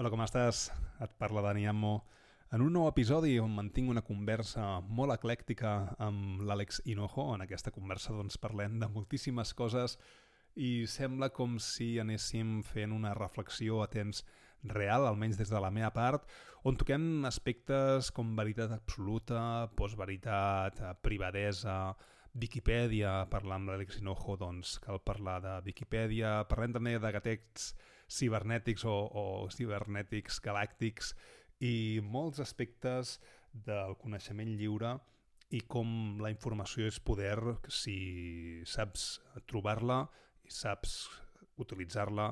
Hola, com estàs? Et parla Dani Ammo en un nou episodi on mantinc una conversa molt eclèctica amb l'Àlex Hinojo. En aquesta conversa doncs, parlem de moltíssimes coses i sembla com si anéssim fent una reflexió a temps real, almenys des de la meva part, on toquem aspectes com veritat absoluta, postveritat, privadesa, Viquipèdia, parlar amb l'Àlex Hinojo, doncs cal parlar de Viquipèdia, parlem també de gatets cibernètics o, o cibernètics galàctics i molts aspectes del coneixement lliure i com la informació és poder si saps trobar-la i saps utilitzar-la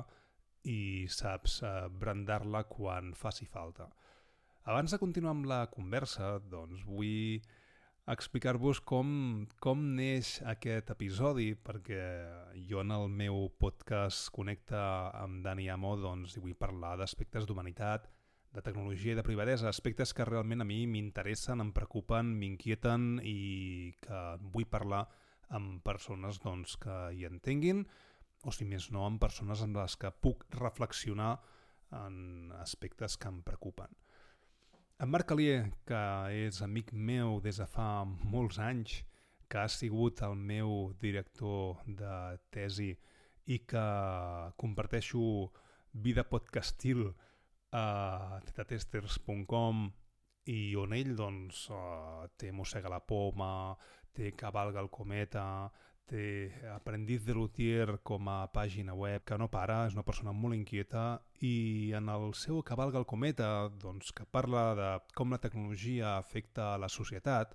i saps eh, brandar-la quan faci falta. Abans de continuar amb la conversa, doncs vull explicar-vos com, com neix aquest episodi, perquè jo en el meu podcast Connecta amb Dani Amo doncs, vull parlar d'aspectes d'humanitat, de tecnologia i de privadesa, aspectes que realment a mi m'interessen, em preocupen, m'inquieten i que vull parlar amb persones doncs, que hi entenguin, o si més no, amb persones amb les que puc reflexionar en aspectes que em preocupen. En Marc Alier, que és amic meu des de fa molts anys, que ha sigut el meu director de tesi i que comparteixo vida podcastil a tetatesters.com i on ell doncs, uh, té Mossega la Poma, té Cavalga el Cometa, té Aprendiz de Luthier com a pàgina web que no para, és una persona molt inquieta i en el seu Cavalga el Cometa, doncs, que parla de com la tecnologia afecta a la societat,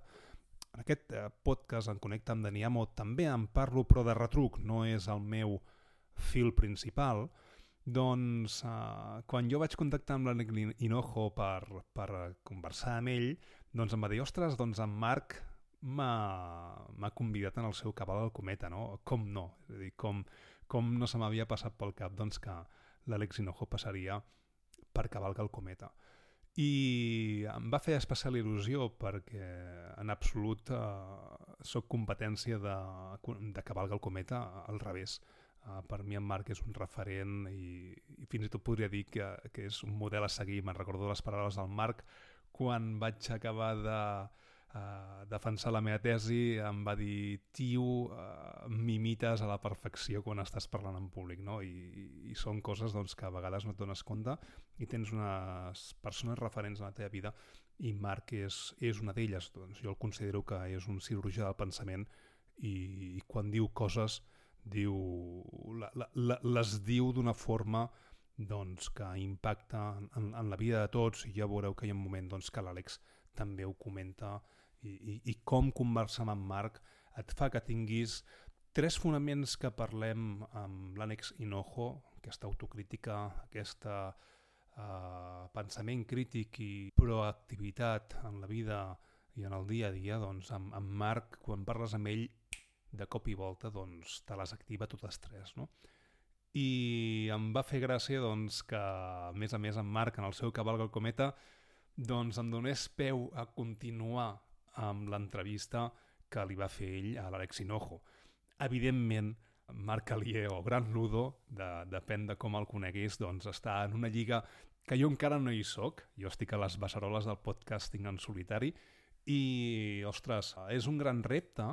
en aquest eh, podcast en Connecta amb Daniamo també en parlo però de retruc, no és el meu fil principal, doncs eh, quan jo vaig contactar amb l'Anec Hinojo per, per conversar amb ell, doncs em va dir, ostres, doncs en Marc m'ha convidat en el seu cabal al cometa, no? Com no? És a dir, com, com no se m'havia passat pel cap doncs, que l'Àlex Hinojo passaria per cavalgar el cometa. I em va fer especial il·lusió perquè en absolut eh, sóc competència de, de cavalgar el cometa al revés. Uh, per mi en Marc és un referent i, i fins i tot podria dir que, que és un model a seguir. Me'n recordo les paraules del Marc quan vaig acabar de, uh, defensar la meva tesi, em va dir, tio, uh, m'imites a la perfecció quan estàs parlant en públic, no? I, i són coses doncs, que a vegades no et dones compte i tens unes persones referents a la teva vida i Marc és, és una d'elles. Doncs jo el considero que és un cirurgià del pensament i, i quan diu coses diu, la, la, les diu d'una forma doncs, que impacta en, en la vida de tots i ja veureu que hi ha un moment doncs, que l'Àlex també ho comenta i, i, i com conversar amb en Marc et fa que tinguis tres fonaments que parlem amb l'ànex Hinojo, aquesta autocrítica, aquesta uh, pensament crític i proactivitat en la vida i en el dia a dia, doncs amb, amb Marc, quan parles amb ell, de cop i volta, doncs te les activa totes tres, no? I em va fer gràcia doncs, que, a més a més, en Marc, en el seu Cavalga el Cometa, doncs em donés peu a continuar amb l'entrevista que li va fer ell a l'Àlex Hinojo. Evidentment, Marc Alier o Gran Ludo, de, depèn de com el coneguis, doncs està en una lliga que jo encara no hi sóc, jo estic a les beceroles del podcasting en solitari i, ostres, és un gran repte,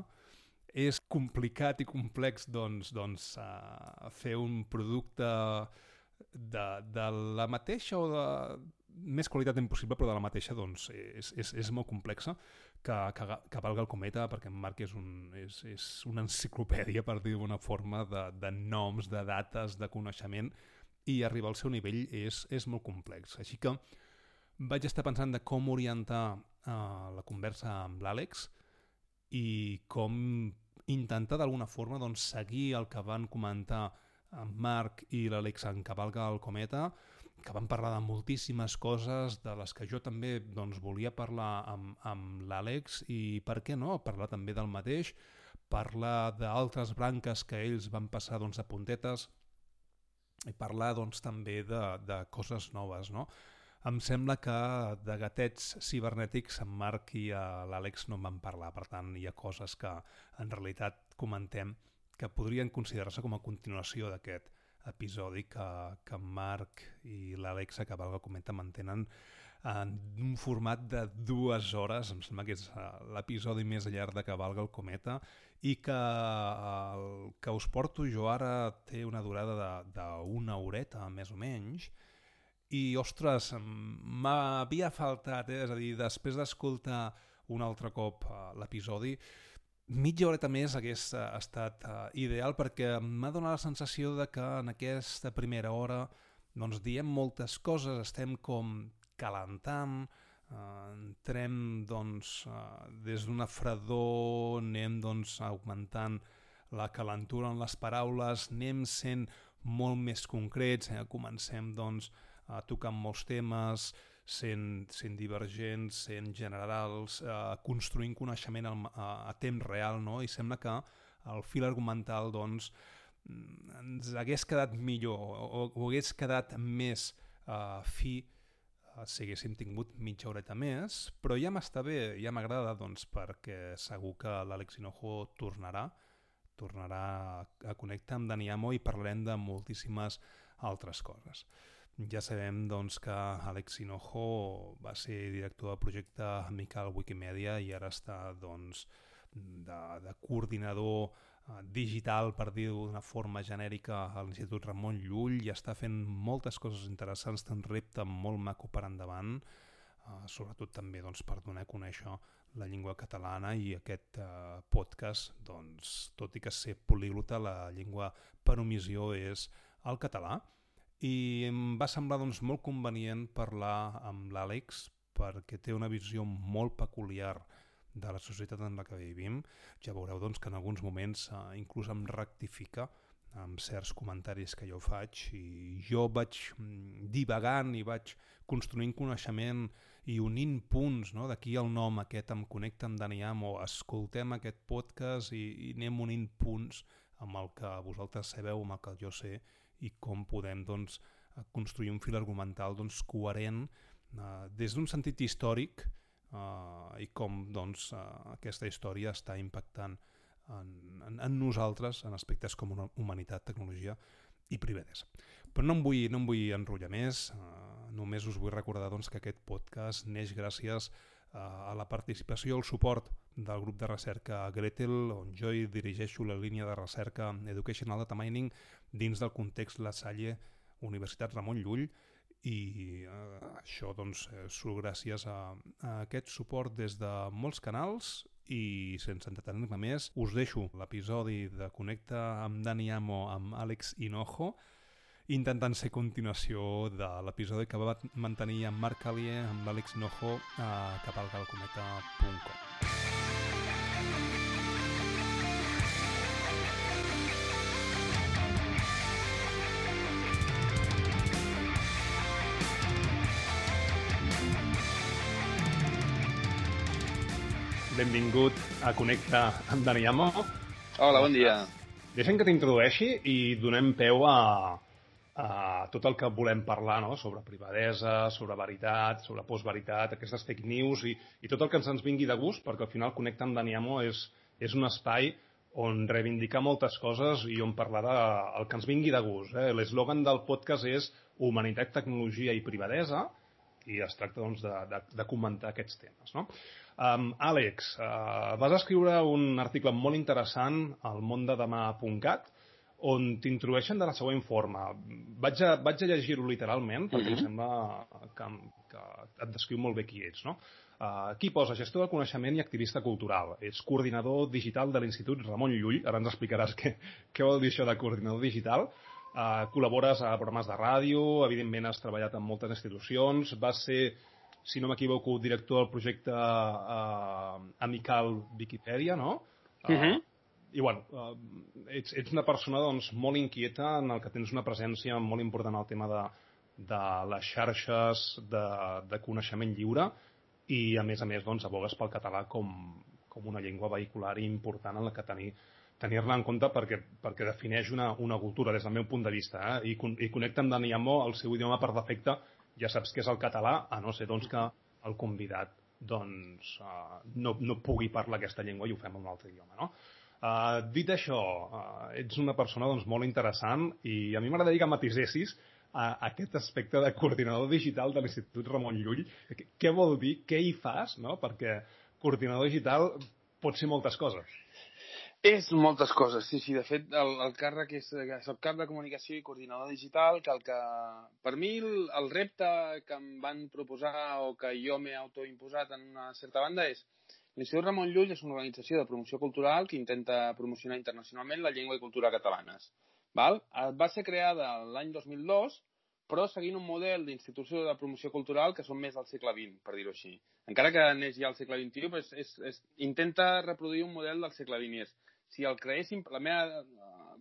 és complicat i complex doncs, doncs, uh, fer un producte de, de la mateixa o de més qualitat impossible, però de la mateixa doncs, és, és, és molt complexa que, que, que valga el cometa, perquè en Marc és, un, és, és una enciclopèdia, per dir d'una forma, de, de noms, de dates, de coneixement, i arribar al seu nivell és, és molt complex. Així que vaig estar pensant de com orientar uh, la conversa amb l'Àlex i com intentar d'alguna forma doncs, seguir el que van comentar en Marc i l'Àlex en Cavalga el Cometa, que van parlar de moltíssimes coses de les que jo també doncs, volia parlar amb, amb l'Àlex i per què no, parlar també del mateix, parlar d'altres branques que ells van passar doncs, a puntetes i parlar doncs, també de, de coses noves. No? Em sembla que de gatets cibernètics en Marc i l'Àlex no en van parlar, per tant hi ha coses que en realitat comentem que podrien considerar-se com a continuació d'aquest episodi que, que Marc i l'Àlex que Valga Cometa mantenen en un format de dues hores, em sembla que és eh, l'episodi més llarg de Cavalga el Cometa, i que el que us porto jo ara té una durada d'una horeta, més o menys, i, ostres, m'havia faltat, eh? és a dir, després d'escoltar un altre cop uh, l'episodi, mitja horeta més hagués uh, estat uh, ideal perquè m'ha donat la sensació de que en aquesta primera hora doncs diem moltes coses, estem com calentant, eh, entrem doncs, eh, des d'una fredor, anem doncs, augmentant la calentura en les paraules, anem sent molt més concrets, eh? comencem doncs, a tocar molts temes, sent, sent divergents, sent generals, eh, construint coneixement a, a, a temps real, no? i sembla que el fil argumental doncs, ens hagués quedat millor o, o hagués quedat més eh, fi Eh, si haguéssim tingut mitja horeta més, però ja m'està bé, ja m'agrada, doncs, perquè segur que l'Àlex Hinojo tornarà, tornarà a connectar amb Daniamo i parlarem de moltíssimes altres coses. Ja sabem doncs, que Àlex Hinojo va ser director de projecte Amical Wikimedia i ara està doncs, de, de coordinador Eh, digital, per dir-ho d'una forma genèrica, a l'Institut Ramon Llull i està fent moltes coses interessants, té un repte molt maco per endavant, uh, sobretot també doncs, per donar a conèixer la llengua catalana i aquest uh, podcast, doncs, tot i que ser políglota, la llengua per omissió és el català. I em va semblar doncs, molt convenient parlar amb l'Àlex perquè té una visió molt peculiar de la societat en la que vivim, ja veureu doncs, que en alguns moments eh, inclús em rectifica amb certs comentaris que jo faig i jo vaig mm, divagant i vaig construint coneixement i unint punts, no? d'aquí el nom aquest em connecta amb Dani Amo, escoltem aquest podcast i, i anem unint punts amb el que vosaltres sabeu, amb el que jo sé i com podem doncs, construir un fil argumental doncs, coherent eh, des d'un sentit històric uh, i com doncs, uh, aquesta història està impactant en, en, en nosaltres en aspectes com una humanitat, tecnologia i privadesa. Però no em vull, no em vull enrotllar més, uh, només us vull recordar doncs, que aquest podcast neix gràcies uh, a la participació i el suport del grup de recerca Gretel, on jo hi dirigeixo la línia de recerca Educational Data Mining dins del context La Salle Universitat Ramon Llull, i eh, això doncs, surt gràcies a, a aquest suport des de molts canals i sense entretenir-me més us deixo l'episodi de Connecta amb Dani Amo amb Àlex Hinojo intentant ser continuació de l'episodi que va mantenir amb Marc Alier amb l'Àlex Hinojo a capalgalcometa.com benvingut a Connecta amb Dani Amo. Hola, bon dia. Deixem que t'introdueixi i donem peu a, a tot el que volem parlar no? sobre privadesa, sobre veritat, sobre postveritat, aquestes fake news i, i tot el que ens ens vingui de gust, perquè al final Connecta amb Dani Amo és, és un espai on reivindicar moltes coses i on parlar del que ens vingui de gust. Eh? L'eslògan del podcast és Humanitat, Tecnologia i Privadesa i es tracta doncs, de, de, de comentar aquests temes. No? Um, Àlex, uh, vas escriure un article molt interessant al mondedemà.cat on t'introdueixen de la següent forma. Vaig a, vaig a llegir-ho literalment, perquè mm -hmm. em sembla que, que et descriu molt bé qui ets. No? Uh, aquí posa gestor del coneixement i activista cultural. Ets coordinador digital de l'Institut Ramon Llull. Ara ens explicaràs què, què vol dir això de coordinador digital. Uh, col·labores a programes de ràdio, evidentment has treballat en moltes institucions, vas ser si no m'equivoco, director del projecte uh, Amical Wikipedia, no? Uh, uh -huh. I, bueno, uh, ets, ets una persona doncs, molt inquieta en el que tens una presència molt important al tema de, de les xarxes de, de coneixement lliure i, a més a més, doncs, abogues pel català com, com una llengua vehicular important en la que tenir tenir-la en compte perquè, perquè defineix una, una cultura des del meu punt de vista eh? I, i connecta amb Dani Amo el seu idioma per defecte ja saps que és el català, a no ser doncs, que el convidat doncs, uh, no, no pugui parlar aquesta llengua i ho fem en un altre idioma. No? Uh, dit això, uh, ets una persona doncs, molt interessant i a mi m'agradaria que matisessis uh, aquest aspecte de coordinador digital de l'Institut Ramon Llull. Què vol dir? Què hi fas? No? Perquè coordinador digital pot ser moltes coses. És moltes coses, sí, sí. De fet, el, el càrrec és, soc cap de comunicació i coordinador digital, que el que, per mi, el, el repte que em van proposar o que jo m'he autoimposat en una certa banda és L'Institut Ramon Llull és una organització de promoció cultural que intenta promocionar internacionalment la llengua i cultura catalanes. Val? Eh, va ser creada l'any 2002, però seguint un model d'institució de promoció cultural que són més del segle XX, per dir-ho així. Encara que neix ja al segle XXI, però és, és, és, intenta reproduir un model del segle XX. Si el creéssim, la meva uh,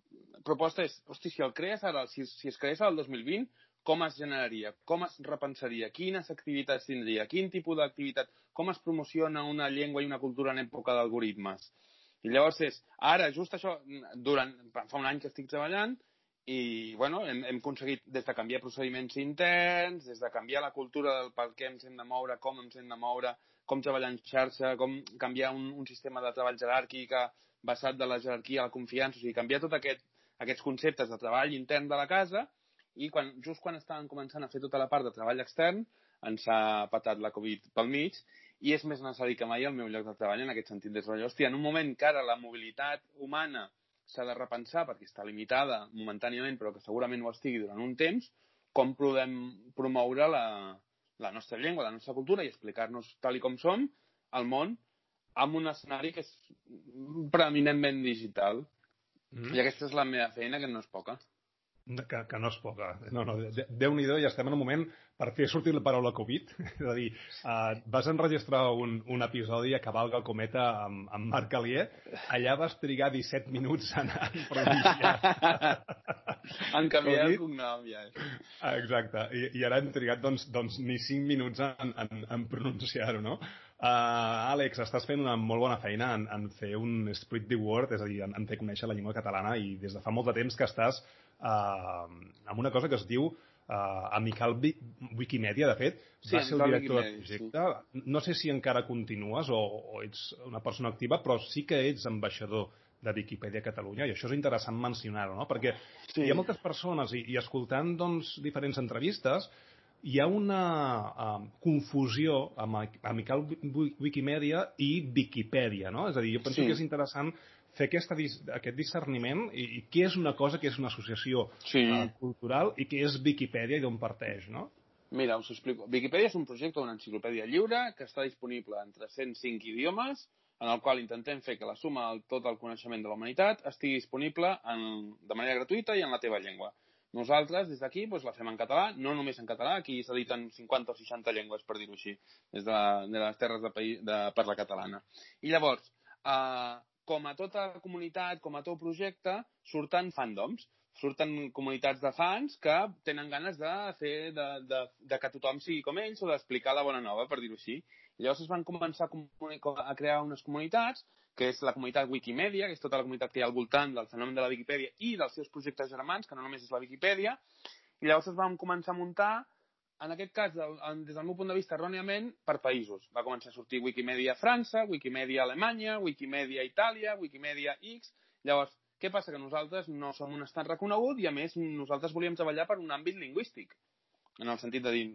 proposta és, hosti, si el crees ara, si, si es creés al 2020, com es generaria, com es repensaria, quines activitats tindria, quin tipus d'activitat, com es promociona una llengua i una cultura en època d'algoritmes. I llavors és, ara, just això, durant, fa un any que estic treballant, i bueno, hem, hem aconseguit des de canviar procediments interns, des de canviar la cultura del per què ens hem de moure, com ens hem de moure, com treballar en xarxa, com canviar un, un sistema de treball jeràrquic basat de la jerarquia a la confiança, o sigui, canviar tots aquest, aquests conceptes de treball intern de la casa i quan, just quan estàvem començant a fer tota la part de treball extern ens ha patat la Covid pel mig i és més necessari que mai el meu lloc de treball en aquest sentit. De hòstia, en un moment que ara la mobilitat humana s'ha de repensar perquè està limitada momentàniament però que segurament ho estigui durant un temps, com podem promoure la, la nostra llengua, la nostra cultura i explicar-nos tal i com som al món amb un escenari que és preeminentment digital. Mm. I aquesta és la meva feina, que no és poca. Que, que no és poca. No, no, Déu-n'hi-do, ja estem en un moment per fer sortir la paraula Covid. És a dir, uh, vas enregistrar un, un episodi a Cavalga el Cometa amb, amb Marc Alier. Allà vas trigar 17 minuts en, en pronunciar. en canviar el cognom, ja. Exacte. I, I ara hem trigat, doncs, doncs ni 5 minuts en, en, en pronunciar-ho, no? Uh, Àlex, estàs fent una molt bona feina en, en fer un spread the word, és a dir, en, en fer conèixer la llengua catalana i des de fa molt de temps que estàs eh, amb una cosa que es diu eh, Amical Wikimedia, de fet, sí, va ser el director del projecte. Sí. No sé si encara continues o, o ets una persona activa, però sí que ets ambaixador de Viquipèdia Catalunya, i això és interessant mencionar-ho, no? perquè sí. hi ha moltes persones, i, i escoltant doncs, diferents entrevistes, hi ha una uh, confusió amb Amical Wikimedia i Viquipèdia, no? És a dir, jo penso sí. que és interessant fer aquesta, aquest discerniment i, i què és una cosa, què és una associació sí. uh, cultural i què és Viquipèdia i d'on parteix, no? Mira, us ho explico. Wikipedia és un projecte, una enciclopèdia lliure que està disponible en 305 idiomes, en el qual intentem fer que la suma de tot el coneixement de la humanitat estigui disponible en, de manera gratuïta i en la teva llengua. Nosaltres, des d'aquí, doncs, la fem en català, no només en català, aquí s'editen 50 o 60 llengües, per dir-ho així, des de, de les terres de, país, de parla catalana. I llavors, eh, com a tota comunitat, com a tot projecte, surten fandoms, surten comunitats de fans que tenen ganes de fer de, de, de que tothom sigui com ells o d'explicar la bona nova, per dir-ho així. Llavors es van començar a, a crear unes comunitats, que és la comunitat Wikimedia, que és tota la comunitat que hi ha al voltant del fenomen de la Wikipedia i dels seus projectes germans, que no només és la Wikipedia, i llavors es van començar a muntar en aquest cas, des del meu punt de vista, erròniament, per països. Va començar a sortir Wikimedia França, Wikimedia Alemanya, Wikimedia Itàlia, Wikimedia X... Llavors, què passa? Que nosaltres no som un estat reconegut i, a més, nosaltres volíem treballar per un àmbit lingüístic. En el sentit de dir,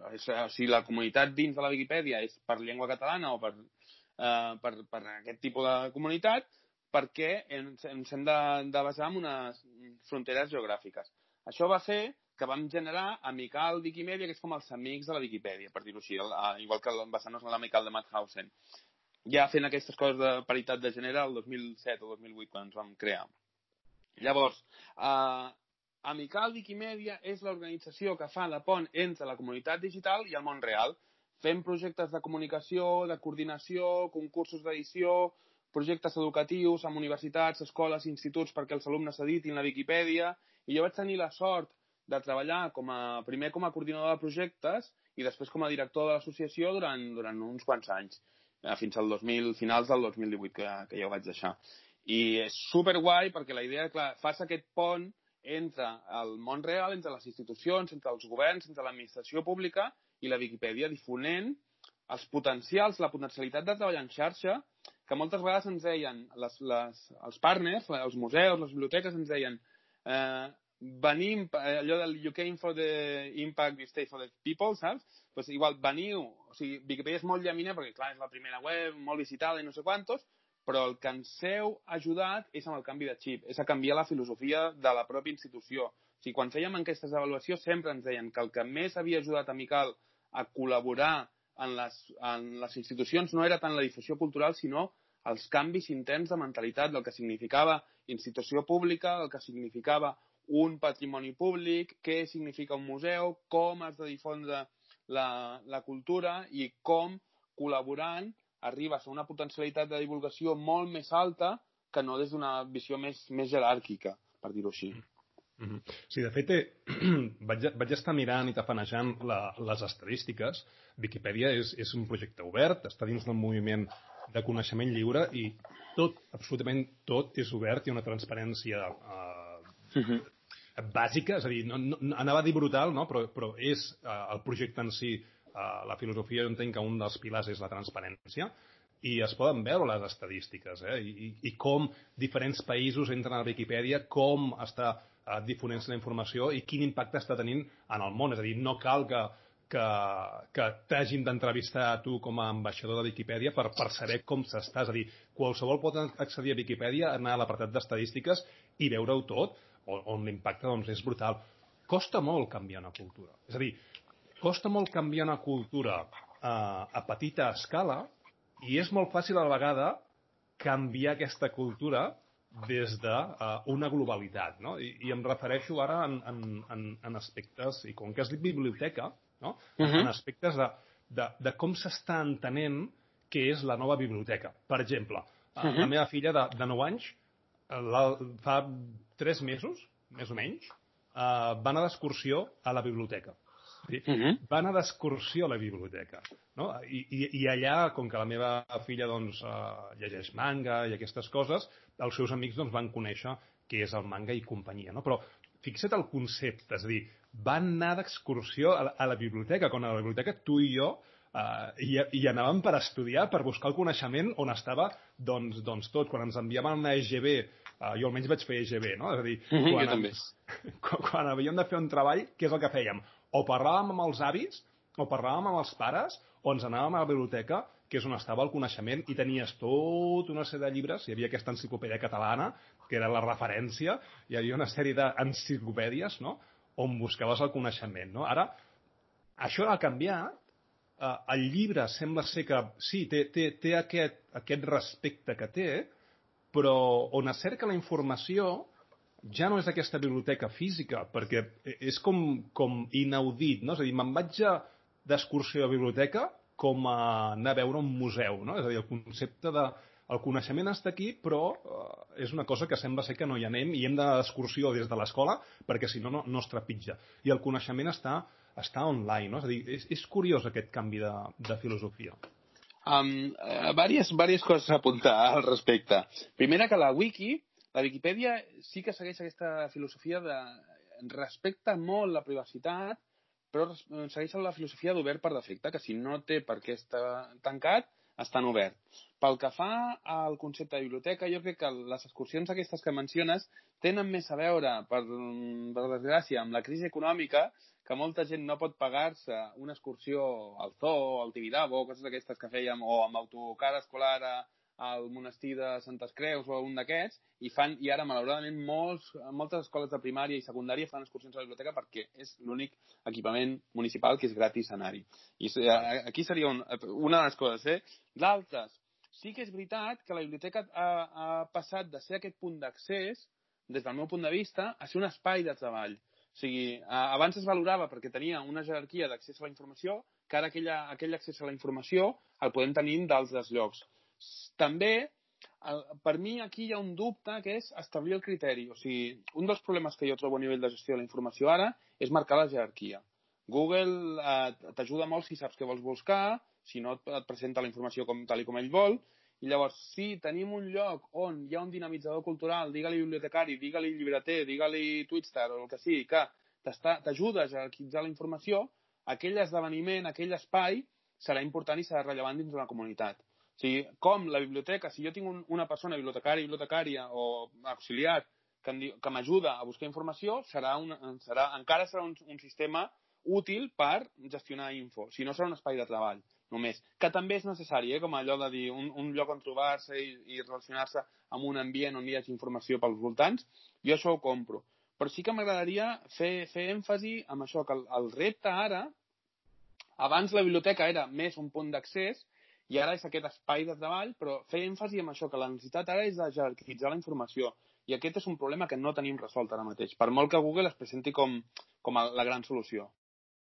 si la comunitat dins de la Wikipedia és per llengua catalana o per, eh, per, per aquest tipus de comunitat, perquè ens, ens hem de, de basar en unes fronteres geogràfiques. Això va fer que vam generar Amical Wikimedia, que és com els amics de la Wikipedia, per dir-ho així, igual que basant-nos en l'Amical de Madhausen. Ja fent aquestes coses de paritat de gènere el 2007 o 2008, quan ens vam crear. Llavors, eh, Amical Wikimedia és l'organització que fa de pont entre la comunitat digital i el món real. Fem projectes de comunicació, de coordinació, concursos d'edició, projectes educatius amb universitats, escoles, instituts perquè els alumnes editin la Wikipedia. I jo vaig tenir la sort de treballar com a, primer com a coordinador de projectes i després com a director de l'associació durant, durant uns quants anys, eh, fins al 2000, finals del 2018, que, que ja ho vaig deixar. I és superguai perquè la idea, clar, fas aquest pont entre el món real, entre les institucions, entre els governs, entre l'administració pública i la Viquipèdia, difonent els potencials, la potencialitat de treballar en xarxa que moltes vegades ens deien, les, les, els partners, els museus, les biblioteques ens deien eh, venim, eh, allò del you came for the impact, you stay for the people, saps? Pues igual, veniu, o sigui, Wikipedia és molt llamina perquè, clar, és la primera web, molt visitada i no sé quantos, però el que ens heu ajudat és amb el canvi de xip, és a canviar la filosofia de la pròpia institució. O sigui, quan fèiem enquestes d'avaluació sempre ens deien que el que més havia ajudat a Mical a col·laborar en les, en les institucions no era tant la difusió cultural, sinó els canvis interns de mentalitat del que significava institució pública, el que significava un patrimoni públic, què significa un museu, com has de difondre la, la cultura i com col·laborant arribes a una potencialitat de divulgació molt més alta que no des d'una visió més, més jeràrquica, per dir-ho així. Mm -hmm. Sí, de fet, eh, vaig, vaig estar mirant i tafanejant la, les estadístiques. Wikipedia és, és un projecte obert, està dins del moviment de coneixement lliure i tot, absolutament tot, és obert i una transparència eh, mm -hmm. bàsica, és a dir, no, no, anava a dir brutal, no? però, però és eh, el projecte en si la filosofia jo entenc que un dels pilars és la transparència i es poden veure les estadístiques eh? I, i com diferents països entren a la Viquipèdia, com està uh, difonent la informació i quin impacte està tenint en el món. És a dir, no cal que, que, que t'hagin d'entrevistar a tu com a ambaixador de Viquipèdia per, per saber com s'està. És a dir, qualsevol pot accedir a Viquipèdia, anar a l'apartat d'estadístiques i veure-ho tot, on, on l'impacte doncs, és brutal. Costa molt canviar una cultura. És a dir, costa molt canviar una cultura a, a petita escala i és molt fàcil a la vegada canviar aquesta cultura des d'una de, uh, globalitat. No? I, I em refereixo ara en, en, en, en aspectes, i com que has dit biblioteca, no? Uh -huh. en aspectes de, de, de com s'està entenent què és la nova biblioteca. Per exemple, uh -huh. la meva filla de, de 9 anys, la, fa 3 mesos, més o menys, uh, va anar d'excursió a la biblioteca uh -huh. va anar d'excursió a la biblioteca. No? I, i, I allà, com que la meva filla doncs, uh, llegeix manga i aquestes coses, els seus amics doncs, van conèixer què és el manga i companyia. No? Però fixa't el concepte, és a dir, van anar d'excursió a, a la biblioteca, quan a la biblioteca tu i jo uh, i, i anàvem per estudiar, per buscar el coneixement on estava doncs, doncs tot. Quan ens enviaven una EGB, uh, jo almenys vaig fer EGB, no? És a dir, mm -hmm, quan, jo també. Quan, quan havíem de fer un treball, què és el que fèiem? O parlàvem amb els avis, o parlàvem amb els pares, o ens anàvem a la biblioteca, que és on estava el coneixement, i tenies tota una sèrie de llibres, hi havia aquesta enciclopèdia catalana, que era la referència, hi havia una sèrie d'enciclopèdies, no?, on buscaves el coneixement, no? Ara, això ha canviat, eh, el llibre sembla ser que, sí, té, té, té aquest, aquest respecte que té, però on es cerca la informació ja no és aquesta biblioteca física, perquè és com, com inaudit, no? És a dir, me'n vaig d'excursió a biblioteca com a anar a veure un museu, no? És a dir, el concepte de... El coneixement està aquí, però eh, és una cosa que sembla ser que no hi anem i hem d'excursió des de l'escola perquè si no, no, no es trepitja. I el coneixement està, està online, no? És a dir, és, és curiós aquest canvi de, de filosofia. Um, uh, varias, varias coses a apuntar al respecte. Primera, que la wiki la Viquipèdia sí que segueix aquesta filosofia de respecta molt la privacitat, però segueix la filosofia d'obert per defecte, que si no té per què estar tancat, està obert. Pel que fa al concepte de biblioteca, jo crec que les excursions aquestes que menciones tenen més a veure, per, per desgràcia, amb la crisi econòmica, que molta gent no pot pagar-se una excursió al zoo, al Tibidabo, coses d'aquestes que fèiem, o amb autocar escolar a, al monestir de Santes Creus o un d'aquests i fan i ara malauradament molts, moltes escoles de primària i secundària fan excursions a la biblioteca perquè és l'únic equipament municipal que és gratis anar-hi. I aquí seria un, una de les coses. Eh? D'altres, sí que és veritat que la biblioteca ha, ha passat de ser aquest punt d'accés, des del meu punt de vista, a ser un espai de treball. O sigui, abans es valorava perquè tenia una jerarquia d'accés a la informació, que ara aquella, aquell accés a la informació el podem tenir d'altres llocs. També, per mi aquí hi ha un dubte que és establir el criteri. O sigui, un dels problemes que jo trobo a nivell de gestió de la informació ara és marcar la jerarquia. Google eh, t'ajuda molt si saps què vols buscar, si no et presenta la informació com, tal i com ell vol, i llavors, si tenim un lloc on hi ha un dinamitzador cultural, digue-li bibliotecari, digue-li llibreter, digue-li Twitstar o el que sigui, que t'ajuda a jerarquitzar la informació, aquell esdeveniment, aquell espai, serà important i serà rellevant dins d'una comunitat. O sigui, com la biblioteca, si jo tinc un, una persona bibliotecària, bibliotecària o auxiliar que, que m'ajuda a buscar informació, serà una, serà, encara serà un, un sistema útil per gestionar info. Si no, serà un espai de treball, només. Que també és necessari, eh? com allò de dir un, un lloc on trobar-se i, i relacionar-se amb un ambient on hi hagi informació pels voltants. Jo això ho compro. Però sí que m'agradaria fer, fer èmfasi amb això, que el, el repte ara, abans la biblioteca era més un punt d'accés i ara és aquest espai de treball, però fer èmfasi en això, que la necessitat ara és de jerarquitzar la informació. I aquest és un problema que no tenim resolt ara mateix, per molt que Google es presenti com, com a la gran solució.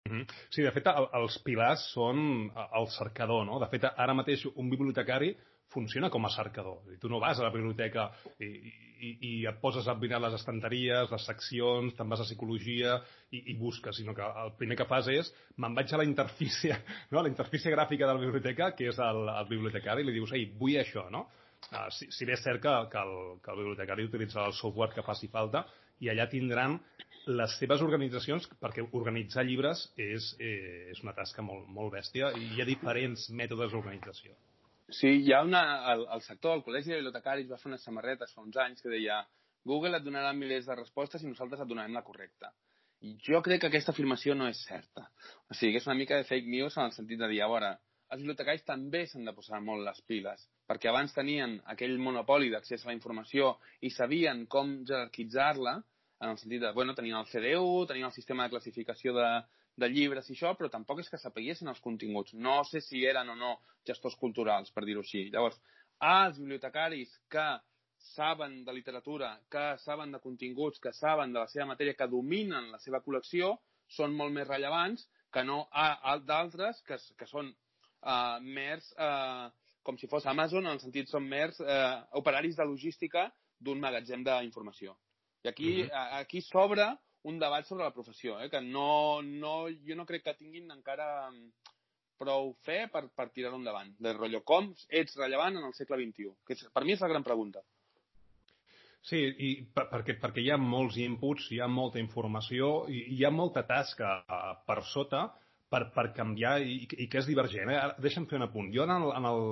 Mm -hmm. Sí, de fet, el, els pilars són el cercador, no? De fet, ara mateix un bibliotecari funciona com a cercador. Tu no vas a la biblioteca i, i, i et poses a mirar les estanteries, les seccions, te'n vas a psicologia i, i busques, sinó que el primer que fas és me'n vaig a la interfície, no? a la interfície gràfica de la biblioteca, que és el, el bibliotecari, i li dius, ei, vull això, no? Uh, si, si bé és cert que, que, el, que el bibliotecari utilitzarà el software que faci falta i allà tindran les seves organitzacions, perquè organitzar llibres és, eh, és una tasca molt, molt bèstia i hi ha diferents mètodes d'organització. Sí, hi ha una... El, el sector, el Col·legi de Bibliotecaris va fer unes samarretes fa uns anys que deia Google et donarà milers de respostes i nosaltres et donarem la correcta. I jo crec que aquesta afirmació no és certa. O sigui, és una mica de fake news en el sentit de dir, a veure, els bibliotecaris també s'han de posar molt les piles, perquè abans tenien aquell monopoli d'accés a la informació i sabien com jerarquitzar-la, en el sentit de, bueno, tenien el CDU, tenien el sistema de classificació de, de llibres i això, però tampoc és que sapiguessin els continguts. No sé si eren o no gestors culturals, per dir-ho així. Llavors, els bibliotecaris que saben de literatura, que saben de continguts, que saben de la seva matèria, que dominen la seva col·lecció, són molt més rellevants que no d'altres que, que són uh, mers, uh, com si fos Amazon, en el sentit són mers uh, operaris de logística d'un magatzem d'informació. I aquí, uh -huh. aquí s'obre un debat sobre la professió, eh? que no, no, jo no crec que tinguin encara mm, prou fe per, per tirar-ho endavant. De rotllo, com ets rellevant en el segle XXI? Que és, per mi és la gran pregunta. Sí, i per, perquè, perquè hi ha molts inputs, hi ha molta informació, i hi ha molta tasca eh, per sota per, per canviar i, i que és divergent. Eh? Deixa'm fer un apunt. Jo en el, en el,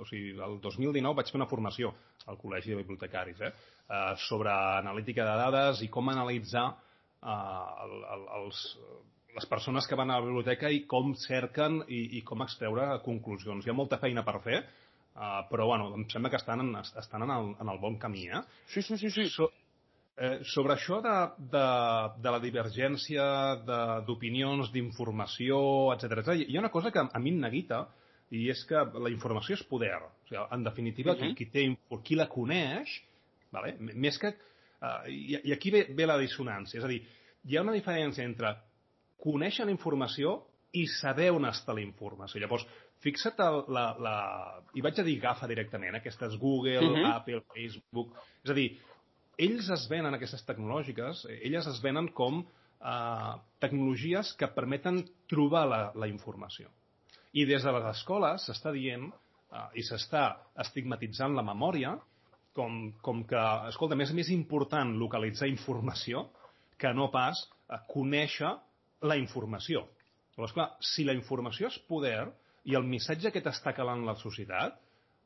o sigui, el 2019 vaig fer una formació al Col·legi de Bibliotecaris eh? Uh, sobre analítica de dades i com analitzar el, el, els, les persones que van a la biblioteca i com cerquen i, i com extreure conclusions. Hi ha molta feina per fer, uh, però bueno, em sembla que estan en, estan en, el, en el bon camí. Eh? Sí, sí, sí. sí. So, eh, sobre això de, de, de la divergència d'opinions, d'informació, etc etc. hi ha una cosa que a mi em neguita, i és que la informació és poder. O sigui, en definitiva, uh -huh. qui, qui, té, qui la coneix, vale? més que Uh, i, I aquí ve, ve la dissonància. És a dir, hi ha una diferència entre conèixer la informació i saber on està la informació. Llavors, fixa't el, la, la... I vaig a dir GAFA directament, aquestes Google, uh mhm. -huh. Apple, Facebook... És a dir, ells es venen, aquestes tecnològiques, eh, elles es venen com eh, tecnologies que permeten trobar la, la informació. I des de les escoles s'està dient eh, i s'està estigmatitzant la memòria com, com que, escolta, més més important localitzar informació que no pas a conèixer la informació. Llavors, clar, si la informació és poder i el missatge que t'està calant la societat,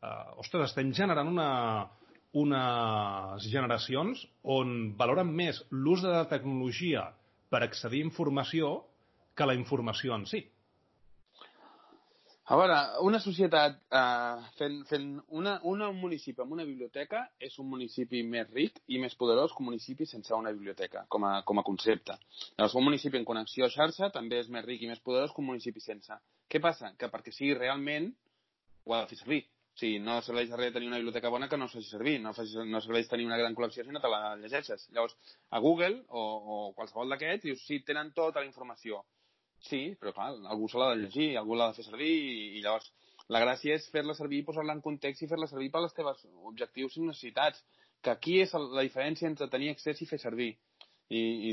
eh, ostres, estem generant una, unes generacions on valoren més l'ús de la tecnologia per accedir a informació que la informació en si. A veure, una societat eh, fent, fent una, una, un municipi amb una biblioteca és un municipi més ric i més poderós que un municipi sense una biblioteca, com a, com a concepte. Llavors, un municipi en connexió a xarxa també és més ric i més poderós que un municipi sense. Què passa? Que perquè sigui realment ho ha de fer servir. O sigui, no serveix de res tenir una biblioteca bona que no faci servir, no, faci, no serveix tenir una gran col·lecció si no te la llegeixes. Llavors, a Google o, o qualsevol d'aquests, dius, sí, tenen tota la informació Sí, però clar, algú se l'ha de llegir, algú l'ha de fer servir i, i llavors la gràcia és fer-la servir, posar-la en context i fer-la servir per les teves objectius i necessitats, que aquí és la diferència entre tenir accés i fer servir. I, i,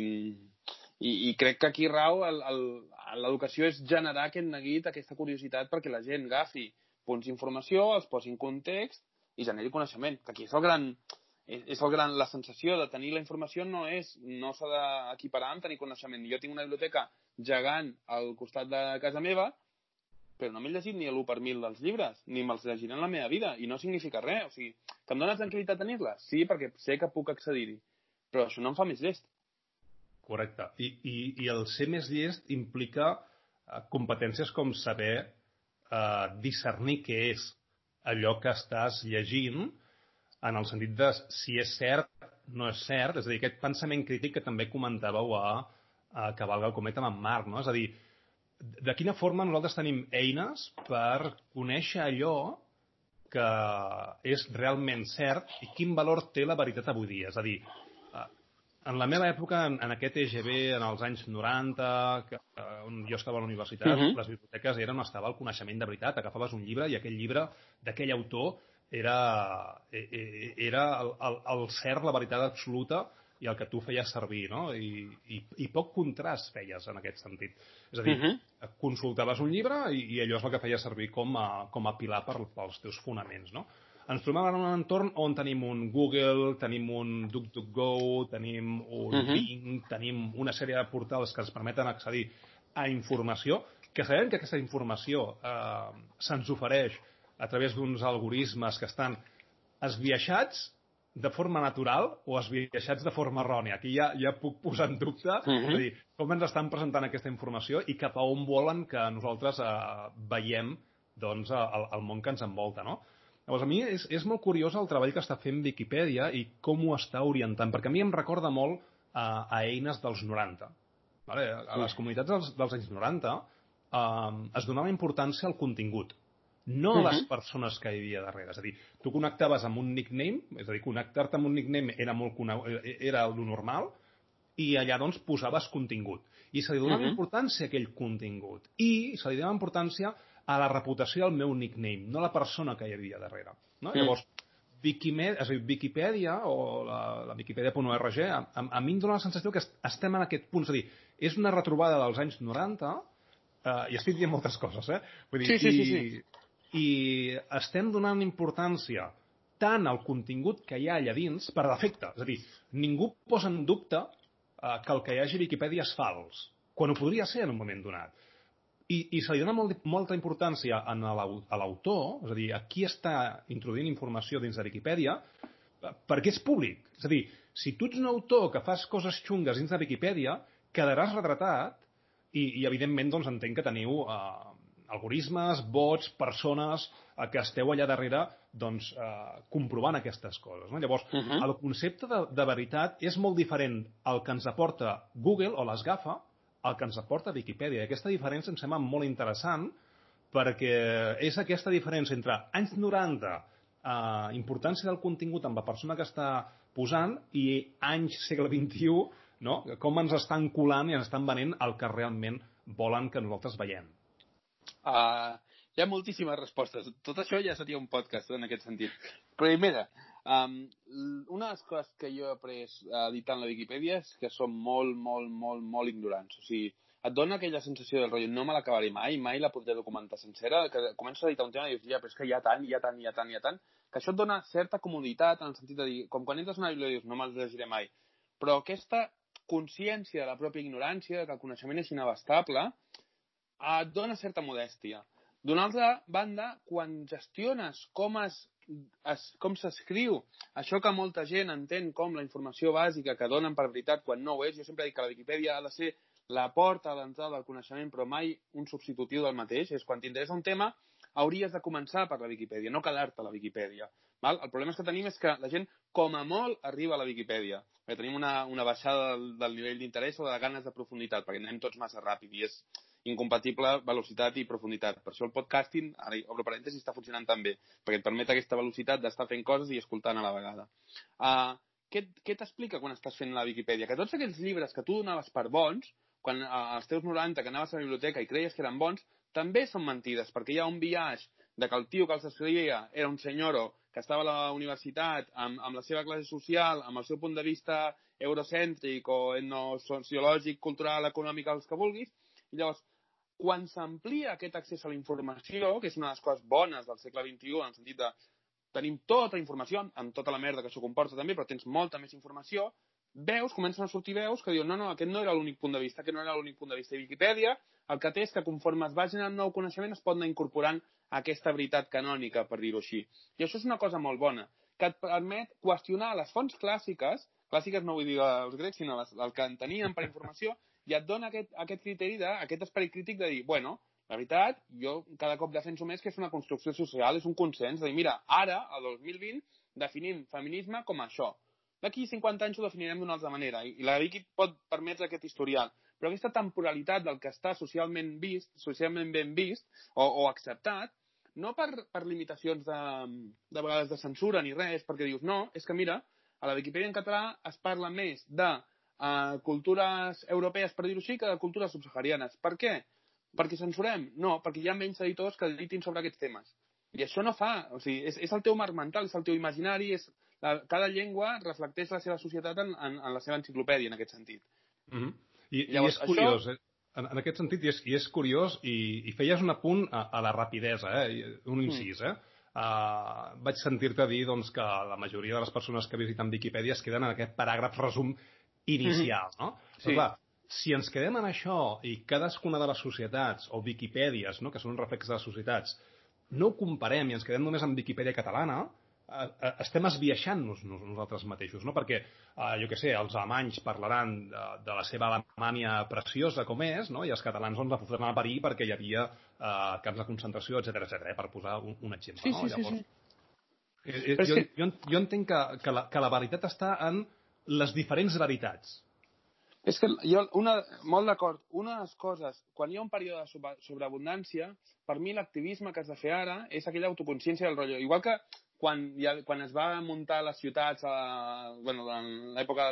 i, i crec que aquí rau l'educació és generar aquest neguit, aquesta curiositat perquè la gent agafi punts d'informació, els posi en context i generi coneixement, que aquí és el gran, és el gran, la sensació de tenir la informació no és, no s'ha d'equiparar amb tenir coneixement. Jo tinc una biblioteca gegant al costat de casa meva, però no m'he llegit ni l'1 per mil dels llibres, ni me'ls llegiré en la meva vida, i no significa res. O sigui, que em dóna tranquil·litat tenir-les? Sí, perquè sé que puc accedir-hi, però això no em fa més llest. Correcte. I, i, i el ser més llest implica eh, competències com saber eh, discernir què és allò que estàs llegint en el sentit de si és cert, no és cert, és a dir, aquest pensament crític que també comentàveu a, a Cavalga el Cometa amb en Marc, no? És a dir, de quina forma nosaltres tenim eines per conèixer allò que és realment cert i quin valor té la veritat avui dia. És a dir, eh, en la meva època, en, en aquest EGB, en els anys 90, que, eh, on jo estava a la universitat, uh -huh. les biblioteques eren on estava el coneixement de veritat. Agafaves un llibre i aquell llibre d'aquell autor era, e, e, era el, el, el cert, la veritat absoluta i el que tu feies servir, no? I, i, i poc contrast feies en aquest sentit. És a dir, uh -huh. consultaves un llibre i, i allò és el que feies servir com a, com a pilar per, pels teus fonaments, no? Ens trobem en un entorn on tenim un Google, tenim un DuckDuckGo, tenim un uh -huh. Bing, tenim una sèrie de portals que ens permeten accedir a informació, que sabem que aquesta informació eh, se'ns ofereix a través d'uns algoritmes que estan esbiaixats de forma natural o esbiaixats de forma errònia. Aquí ja, ja puc posar en dubte uh -huh. és dir, com ens estan presentant aquesta informació i cap a on volen que nosaltres eh, veiem doncs, el, el món que ens envolta. No? Llavors, a mi és, és molt curiós el treball que està fent Viquipèdia i com ho està orientant, perquè a mi em recorda molt a, a eines dels 90. Vale? A les comunitats dels, dels anys 90 eh, es donava importància al contingut no uh -huh. les persones que hi havia darrere. És a dir, tu connectaves amb un nickname, és a dir, connectar-te amb un nickname era molt era el normal, i allà doncs posaves contingut. I se li donava uh -huh. importància a aquell contingut. I se li donava importància a la reputació del meu nickname, no a la persona que hi havia darrere. No? Uh -huh. Llavors, Wikimedia, és a dir, Wikipedia o la, la Wikipedia.org, a, a, a mi em dóna la sensació que estem en aquest punt. És a dir, és una retrobada dels anys 90, eh, i estic dient moltes coses, eh? Vull dir, sí, sí, sí, sí i estem donant importància tant al contingut que hi ha allà dins per defecte. És a dir, ningú posa en dubte eh, que el que hi hagi a Viquipèdia és fals, quan ho podria ser en un moment donat. I, i se li dona molt, molta importància a l'autor, és a dir, a qui està introduint informació dins de Viquipèdia, perquè és públic. És a dir, si tu ets un autor que fas coses xungues dins de Viquipèdia, quedaràs retratat i, i evidentment, doncs, entenc que teniu eh, algoritmes, bots, persones eh, que esteu allà darrere doncs, eh, comprovant aquestes coses. No? Llavors, uh -huh. el concepte de, de veritat és molt diferent al que ens aporta Google o les GAFA al que ens aporta Wikipedia. I aquesta diferència em sembla molt interessant perquè és aquesta diferència entre anys 90, eh, importància del contingut amb la persona que està posant i anys segle XXI, no? com ens estan colant i ens estan venent el que realment volen que nosaltres veiem. Uh, hi ha moltíssimes respostes. Tot això ja seria un podcast en aquest sentit. Primera, um, una de les coses que jo he après editant la Viquipèdia és que som molt, molt, molt, molt ignorants. O sigui, et dona aquella sensació del rotllo, no me l'acabaré mai, mai la podré documentar sencera, que comences a editar un tema i dius, ja, però és que hi ha tant, hi ha tant, hi ha tant, hi ha tant, que això et dona certa comoditat en el sentit de dir, com quan entres a una biblioteca dius, no me'ls llegiré mai. Però aquesta consciència de la pròpia ignorància, que el coneixement és inabastable, et dona certa modèstia. D'una altra banda, quan gestiones com es, es com s'escriu això que molta gent entén com la informació bàsica que donen per veritat quan no ho és, jo sempre dic que la Viquipèdia ha de ser la porta d'entrada del coneixement, però mai un substitutiu del mateix. És quan t'interessa un tema, hauries de començar per la Viquipèdia, no quedar-te a la Viquipèdia. Val? El problema que tenim és que la gent, com a molt, arriba a la Viquipèdia. Perquè tenim una, una baixada del, del nivell d'interès o de ganes de profunditat, perquè anem tots massa ràpid i és, incompatible velocitat i profunditat. Per això el podcasting, ara obro parèntesis, està funcionant tan bé, perquè et permet aquesta velocitat d'estar fent coses i escoltant a la vegada. Uh, què, què t'explica quan estàs fent la Viquipèdia? Que tots aquells llibres que tu donaves per bons, quan uh, als teus 90 que anaves a la biblioteca i creies que eren bons, també són mentides, perquè hi ha un viatge de que el tio que els escrivia era un senyoro que estava a la universitat amb, amb la seva classe social, amb el seu punt de vista eurocèntric o etnosociològic, cultural, econòmic, els que vulguis, i llavors quan s'amplia aquest accés a la informació, que és una de les coses bones del segle XXI, en el sentit de tenim tota la informació, amb tota la merda que això comporta també, però tens molta més informació, veus, comencen a sortir veus que diuen no, no, aquest no era l'únic punt de vista, aquest no era l'únic punt de vista. I Wikipedia el que té és que conforme es va generant nou coneixement es pot anar incorporant aquesta veritat canònica, per dir-ho així. I això és una cosa molt bona, que et permet qüestionar les fonts clàssiques, clàssiques no vull dir els grecs, sinó les, el que en tenien per informació, i et dona aquest, aquest criteri, de, aquest esperit crític de dir, bueno, la veritat, jo cada cop defenso més que és una construcció social, és un consens de dir, mira, ara, el 2020, definim feminisme com això. D'aquí 50 anys ho definirem d'una altra manera, i la Vicky pot permetre aquest historial. Però aquesta temporalitat del que està socialment vist, socialment ben vist o, o acceptat, no per, per limitacions de, de vegades de censura ni res, perquè dius, no, és que mira, a la Viquipèdia en català es parla més de uh, cultures europees, per dir-ho així, que de cultures subsaharianes. Per què? Perquè censurem? No, perquè hi ha menys editors que editin sobre aquests temes. I això no fa, o sigui, és, és el teu marc mental, és el teu imaginari, és, la, cada llengua reflecteix la seva societat en, en, en la seva enciclopèdia, en aquest sentit. Mm -hmm. I, Llavors, I és curiós, això... eh? en, en aquest sentit, i és, i és curiós, i, i feies un apunt a, a la rapidesa, eh? un mm. incís, eh? Uh, vaig sentir-te dir doncs, que la majoria de les persones que visiten Viquipèdia es queden en aquest paràgraf resum inicial, mm -hmm. no? Sí. Però, clar, si ens quedem en això i cadascuna de les societats o Viquipèdies, no, que són un reflex de les societats, no ho comparem i ens quedem només amb Viquipèdia catalana, eh, eh, estem esbiaixant-nos nosaltres mateixos, no? Perquè, eh, jo que sé, els alemanys parlaran de, de la seva Alemanya preciosa com és, no? I els catalans doncs, la fotran a parir perquè hi havia eh, camps de concentració, etc etc. eh? per posar un, un exemple, sí, no? Sí, Llavors, sí, sí. Eh, jo, jo, jo entenc que, que, la, que la veritat està en les diferents veritats. És que jo, una, molt d'acord, una de les coses, quan hi ha un període de sobreabundància, per mi l'activisme que has de fer ara és aquella autoconsciència del rotllo. Igual que quan, ja, quan es va muntar les ciutats, a, bueno, en l'època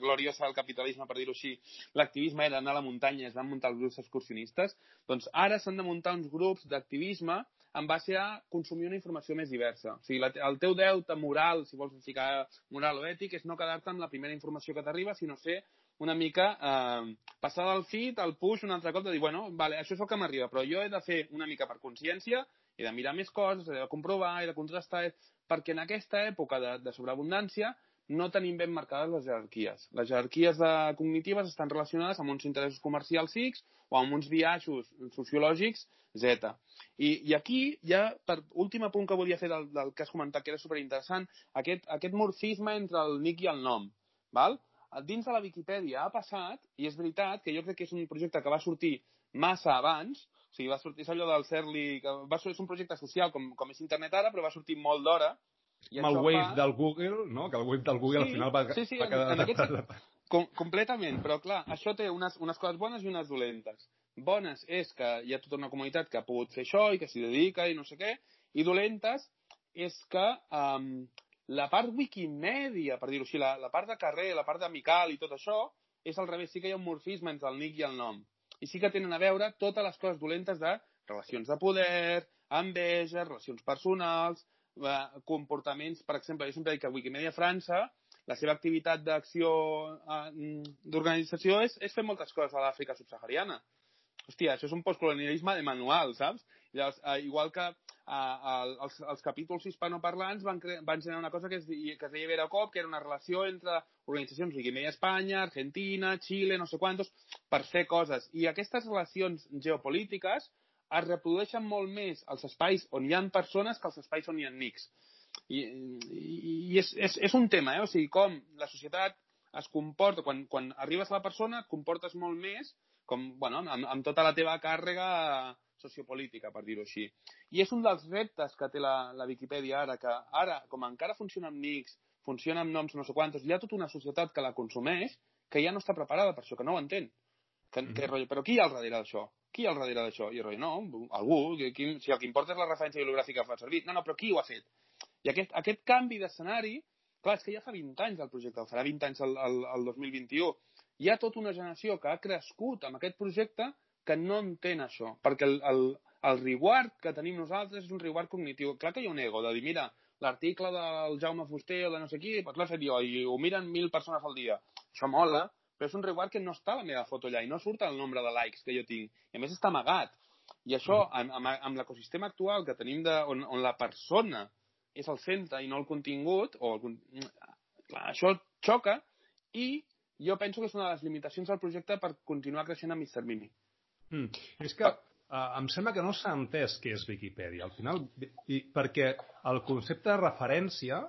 gloriosa del capitalisme, per dir-ho així, l'activisme era anar a la muntanya, es van muntar els grups excursionistes, doncs ara s'han de muntar uns grups d'activisme en base a consumir una informació més diversa. O sigui, la, el teu deute moral, si vols ficar moral o ètic, és no quedar-te amb la primera informació que t'arriba, sinó ser una mica eh, passar del feed al push un altre cop de dir, bueno, vale, això és el que m'arriba, però jo he de fer una mica per consciència, he de mirar més coses, he de comprovar, he de contrastar, perquè en aquesta època de, de sobreabundància no tenim ben marcades les jerarquies. Les jerarquies de, cognitives estan relacionades amb uns interessos comercials X o amb uns viatges sociològics Z. I, I aquí, ja, per últim punt que volia fer del, del que has comentat, que era superinteressant, aquest, aquest morfisme entre el nick i el nom. Val? Dins de la Viquipèdia ha passat, i és veritat que jo crec que és un projecte que va sortir massa abans, o sigui, va sortir, és allò del Serli, que va és un projecte social com, com és internet ara, però va sortir molt d'hora, i amb el wave fa... del Google, no? Que el wave del Google sí, al final va, sí, sí, va quedar... En, en aquest... Com, completament, però clar, això té unes, unes coses bones i unes dolentes. Bones és que hi ha tota una comunitat que ha pogut fer això i que s'hi dedica i no sé què, i dolentes és que um, la part Wikimedia, per dir-ho així, la, la part de carrer, la part d'amical i tot això, és al revés, sí que hi ha un morfisme entre el nick i el nom. I sí que tenen a veure totes les coses dolentes de relacions de poder, enveja, relacions personals, eh, comportaments, per exemple, jo sempre dic que Wikimedia França, la seva activitat d'acció eh, d'organització és, és fer moltes coses a l'Àfrica subsahariana. Hòstia, això és un postcolonialisme de manual, saps? Llavors, eh, igual que eh, els, els capítols hispanoparlants van, van generar una cosa que es, que es deia Veracop, que era una relació entre organitzacions Wikimedia Espanya, Argentina, Xile, no sé quantos, per fer coses. I aquestes relacions geopolítiques es reprodueixen molt més als espais on hi ha persones que als espais on hi ha nics. I, i, i és, és, és un tema, eh? o sigui, com la societat es comporta, quan, quan arribes a la persona et comportes molt més com, bueno, amb, amb tota la teva càrrega sociopolítica, per dir-ho així. I és un dels reptes que té la, la Viquipèdia ara, que ara, com encara funciona amb nics, funciona amb noms no sé quantos, hi ha tota una societat que la consumeix que ja no està preparada per això, que no ho entén. Que, mm -hmm. que, rotllo, però qui hi ha al darrere d'això? Qui hi ha al darrere d'això? I rotllo, no, algú, qui, si el que importa és la referència bibliogràfica que fa servir. No, no, però qui ho ha fet? I aquest, aquest canvi d'escenari, clar, és que ja fa 20 anys el projecte, el farà 20 anys el, el, el 2021. Hi ha tota una generació que ha crescut amb aquest projecte que no entén això, perquè el, el, el reward que tenim nosaltres és un reward cognitiu. Clar que hi ha un ego de dir, mira, l'article del Jaume Fuster o de no sé qui, doncs l'ha fet jo i ho miren mil persones al dia. Això mola, però és un reward que no està a la meva foto allà i no surt el nombre de likes que jo tinc. I a més està amagat. I això, mm. amb, amb, amb l'ecosistema actual que tenim de, on, on la persona és el centre i no el contingut, o el, clar, això xoca i jo penso que és una de les limitacions del projecte per continuar creixent a Mr. Mimi. Mm. És que uh, em sembla que no s'ha entès què és Viquipèdia. Al final, i, perquè el concepte de referència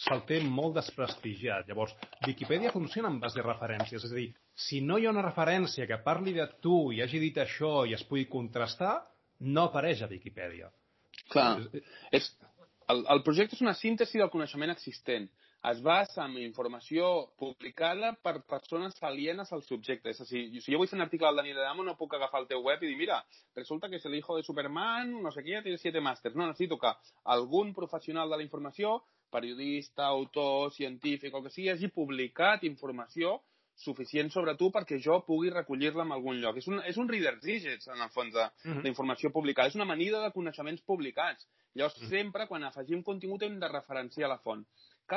se'l té molt desprestigiat. Llavors, Viquipèdia funciona en base de referències. És a dir, si no hi ha una referència que parli de tu i hagi dit això i es pugui contrastar, no apareix a Viquipèdia. Clar, és, el, el projecte és una síntesi del coneixement existent es basa en informació publicada per persones alienes al subjecte. És a dir, si jo vull fer un article del Daniel Adamo, no puc agafar el teu web i dir, mira, resulta que és el hijo de Superman, no sé què, té siete màsters. No, necessito que algun professional de la informació, periodista, autor, científic, o que sigui, hagi publicat informació suficient sobre tu perquè jo pugui recollir-la en algun lloc. És un, és un Reader's Digest, en el fons, d'informació uh -huh. publicada. És una amanida de coneixements publicats. Llavors, uh -huh. sempre, quan afegim contingut, hem de referenciar la font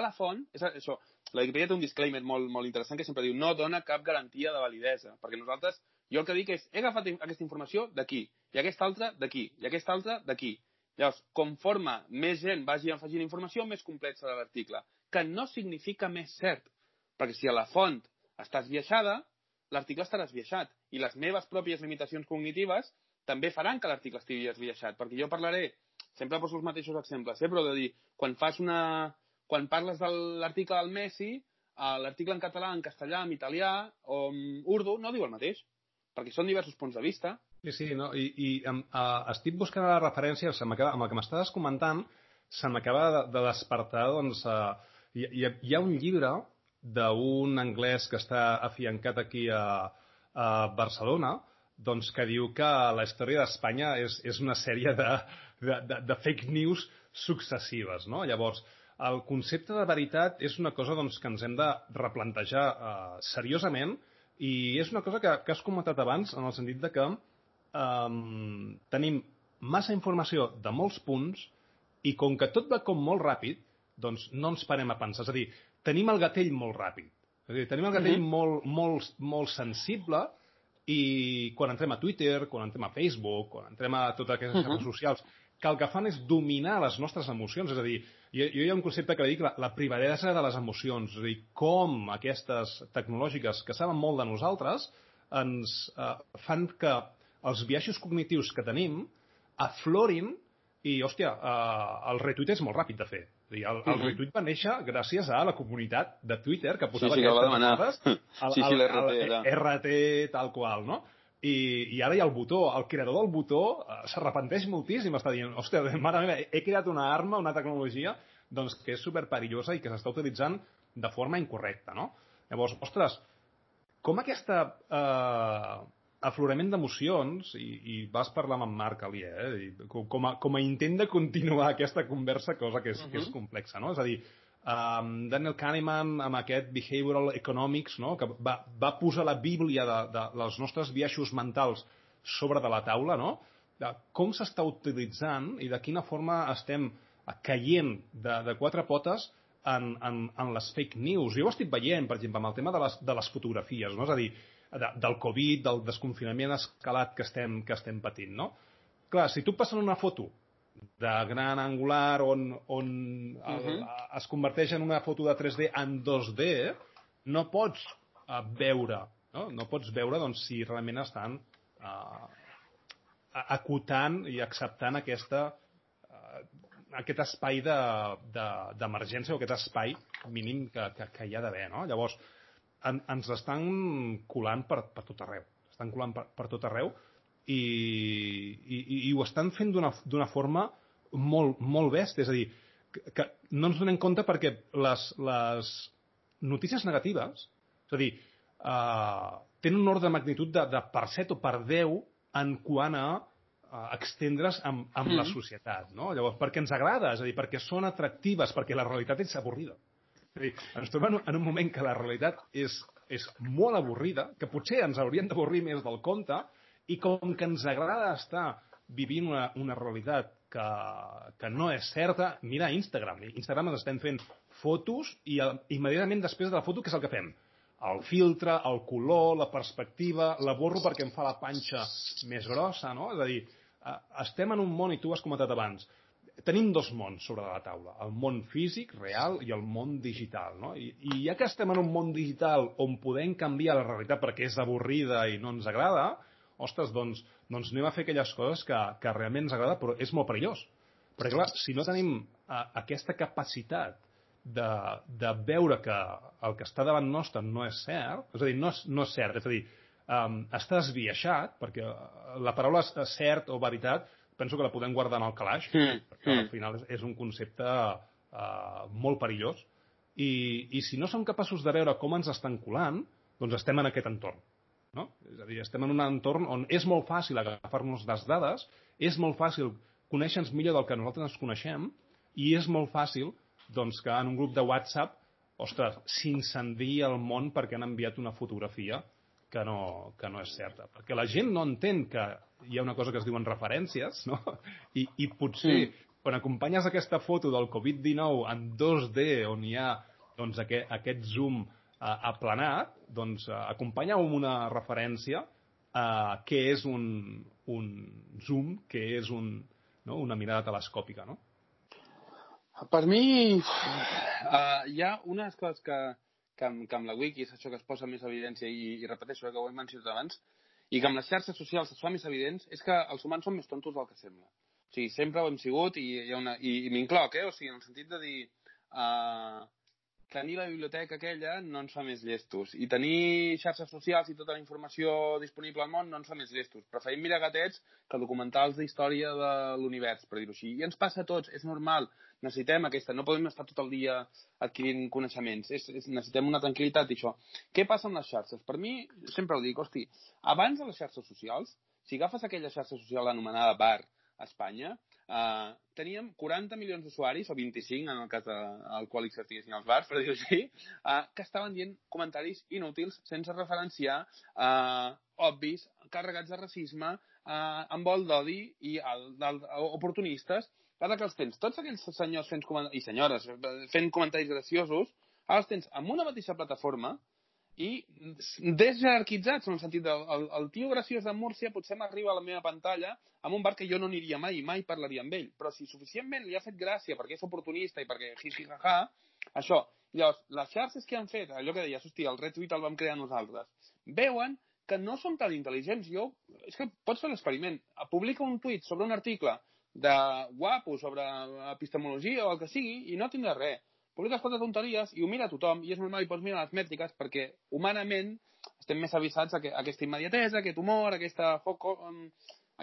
la font, és això, la Wikipedia té un disclaimer molt, molt interessant que sempre diu no dona cap garantia de validesa, perquè nosaltres, jo el que dic és, he agafat aquesta informació d'aquí, i aquesta altra d'aquí, i aquesta altra d'aquí. Llavors, conforme més gent vagi afegint informació, més complet serà l'article, que no significa més cert, perquè si a la font està esbiaixada, l'article estarà esbiaixat, i les meves pròpies limitacions cognitives també faran que l'article estigui esbiaixat, perquè jo parlaré, sempre poso els mateixos exemples, eh, però de dir, quan fas una, quan parles de l'article del Messi, eh, l'article en català, en castellà, en italià o en urdu no diu el mateix, perquè són diversos punts de vista. Sí, sí, no? i, i uh, estic buscant la referència, amb el que m'estaves comentant, se m'acaba de, de despertar, doncs, uh, hi, hi, hi ha un llibre d'un anglès que està afiancat aquí a, a Barcelona, doncs que diu que la història d'Espanya és, és una sèrie de, de, de, de fake news successives, no? Llavors, el concepte de veritat és una cosa doncs, que ens hem de replantejar eh, seriosament i és una cosa que, que has comentat abans en el sentit de que eh, tenim massa informació de molts punts i com que tot va com molt ràpid, doncs no ens parem a pensar. És a dir, tenim el gatell molt ràpid. És a dir, tenim el gatell mm -hmm. molt, molt, molt sensible i quan entrem a Twitter, quan entrem a Facebook, quan entrem a totes aquestes uh -huh. xarxes socials, que el que fan és dominar les nostres emocions. És a dir, jo, jo hi ha un concepte que dic la, la privadesa de les emocions. És a dir, com aquestes tecnològiques que saben molt de nosaltres ens eh, fan que els viatges cognitius que tenim aflorin i, hòstia, eh, el retuit és molt ràpid de fer. Dir, el, el retuit va néixer gràcies a la comunitat de Twitter que posava sí, sí, aquestes demanar. el, sí, sí, el RT tal qual, no? I, i ara hi ha el botó, el creador del botó eh, s'arrepenteix moltíssim, està dient, hòstia, mare meva, he creat una arma, una tecnologia, doncs que és superperillosa i que s'està utilitzant de forma incorrecta, no? Llavors, ostres, com aquesta eh, aflorament d'emocions, i, i vas parlar amb en Marc Alié, eh? com, a, com a intent de continuar aquesta conversa, cosa que és, uh -huh. que és complexa, no? És a dir, um, Daniel Kahneman amb aquest Behavioral Economics, no? que va, va posar la bíblia de, de, dels nostres biaixos mentals sobre de la taula, no? de com s'està utilitzant i de quina forma estem caient de, de quatre potes en, en, en les fake news. Jo ho estic veient, per exemple, amb el tema de les, de les fotografies, no? és a dir, de, del Covid, del desconfinament escalat que estem, que estem patint, no? Clar, si tu passen una foto de gran angular on, on uh -huh. el, mhm. es converteix en una foto de 3D en 2D, no pots uh, veure, no? no pots veure doncs, si realment estan uh, acotant i acceptant aquesta, uh, aquest espai d'emergència de, de, o aquest espai mínim que, que, que hi ha d'haver. No? Llavors, en, ens estan colant per, per tot arreu. Estan colant per, per tot arreu i, i, i ho estan fent d'una forma molt, molt bèstia. És a dir, que, que no ens donem compte perquè les, les notícies negatives, és a dir, uh, tenen un ordre de magnitud de, de per 7 o per 10 en quant a extendre's amb, amb mm. la societat, no? Llavors, perquè ens agrada, és a dir, perquè són atractives, perquè la realitat és avorrida. És dir, ens trobem en un moment que la realitat és, és molt avorrida, que potser ens haurien d'avorrir més del compte, i com que ens agrada estar vivint una, una realitat que, que no és certa, mira Instagram. Instagram ens estem fent fotos i el, immediatament després de la foto què és el que fem? El filtre, el color, la perspectiva, la borro perquè em fa la panxa més grossa, no? És a dir, eh, estem en un món, i tu ho has comentat abans, tenim dos mons sobre la taula, el món físic, real, i el món digital. No? I, I ja que estem en un món digital on podem canviar la realitat perquè és avorrida i no ens agrada, ostres, doncs, doncs anem a fer aquelles coses que, que realment ens agrada, però és molt perillós. Perquè, clar, si no tenim a, aquesta capacitat de, de veure que el que està davant nostre no és cert, és a dir, no és, no és cert, és a dir, um, està esbiaixat, perquè la paraula cert o veritat penso que la podem guardar en el calaix, mm. perquè al mm. final és, és un concepte uh, molt perillós, i, i si no som capaços de veure com ens estan colant, doncs estem en aquest entorn. No? És a dir, estem en un entorn on és molt fàcil agafar-nos les dades, és molt fàcil conèixer-nos millor del que nosaltres ens coneixem, i és molt fàcil doncs, que en un grup de WhatsApp ostres, s'incendia el món perquè han enviat una fotografia que no, que no és certa. Perquè la gent no entén que hi ha una cosa que es diuen referències, no? I, i potser sí. quan acompanyes aquesta foto del Covid-19 en 2D, on hi ha doncs, aquest, aquest zoom uh, aplanat, doncs uh, acompanya amb una referència uh, que és un, un zoom, que és un, no? una mirada telescòpica, no? Per mi, uh, hi ha unes coses que, que amb, que amb la wiki és això que es posa més evidència i, i repeteixo eh, que ho hem mencionat abans, i que amb les xarxes socials es fa més evidents, és que els humans són més tontos del que sembla. O sigui, sempre ho hem sigut i, hi ha una, i, i m'incloc, eh? O sigui, en el sentit de dir... Uh, tenir la biblioteca aquella no ens fa més llestos. I tenir xarxes socials i tota la informació disponible al món no ens fa més llestos. Preferim mirar gatets que documentals d'història de l'univers, per dir-ho així. I ens passa a tots, és normal. Necessitem aquesta, no podem estar tot el dia adquirint coneixements. És, és, necessitem una tranquil·litat i això. Què passa amb les xarxes? Per mi, sempre ho dic, hosti, abans de les xarxes socials, si agafes aquella xarxa social anomenada bar a Espanya, Uh, teníem 40 milions d'usuaris, o 25 en el cas de, al qual exercissin els bars, per dir-ho així, uh, que estaven dient comentaris inútils sense referenciar uh, obvis, carregats de racisme, uh, amb vol d'odi i el, el, oportunistes. Ara que els tens, tots aquells senyors fent i senyores fent comentaris graciosos, ara els tens en una mateixa plataforma i desjerarquitzats, en el sentit del el, el tio graciós de Múrcia potser m'arriba a la meva pantalla amb un bar que jo no aniria mai, mai parlaria amb ell, però si suficientment li ha fet gràcia perquè és oportunista i perquè hi ha això. Llavors, les xarxes que han fet, allò que deies, hòstia, el retweet el vam crear nosaltres, veuen que no som tan intel·ligents. Jo, és que pots fer l'experiment. Publica un tuit sobre un article de guapo sobre epistemologia o el que sigui i no tindrà res publiques quatre tonteries i ho mira tothom, i és normal i pots mirar les mètriques perquè humanament estem més avisats a, que, a aquesta immediatesa, a aquest humor, a aquesta foco, um,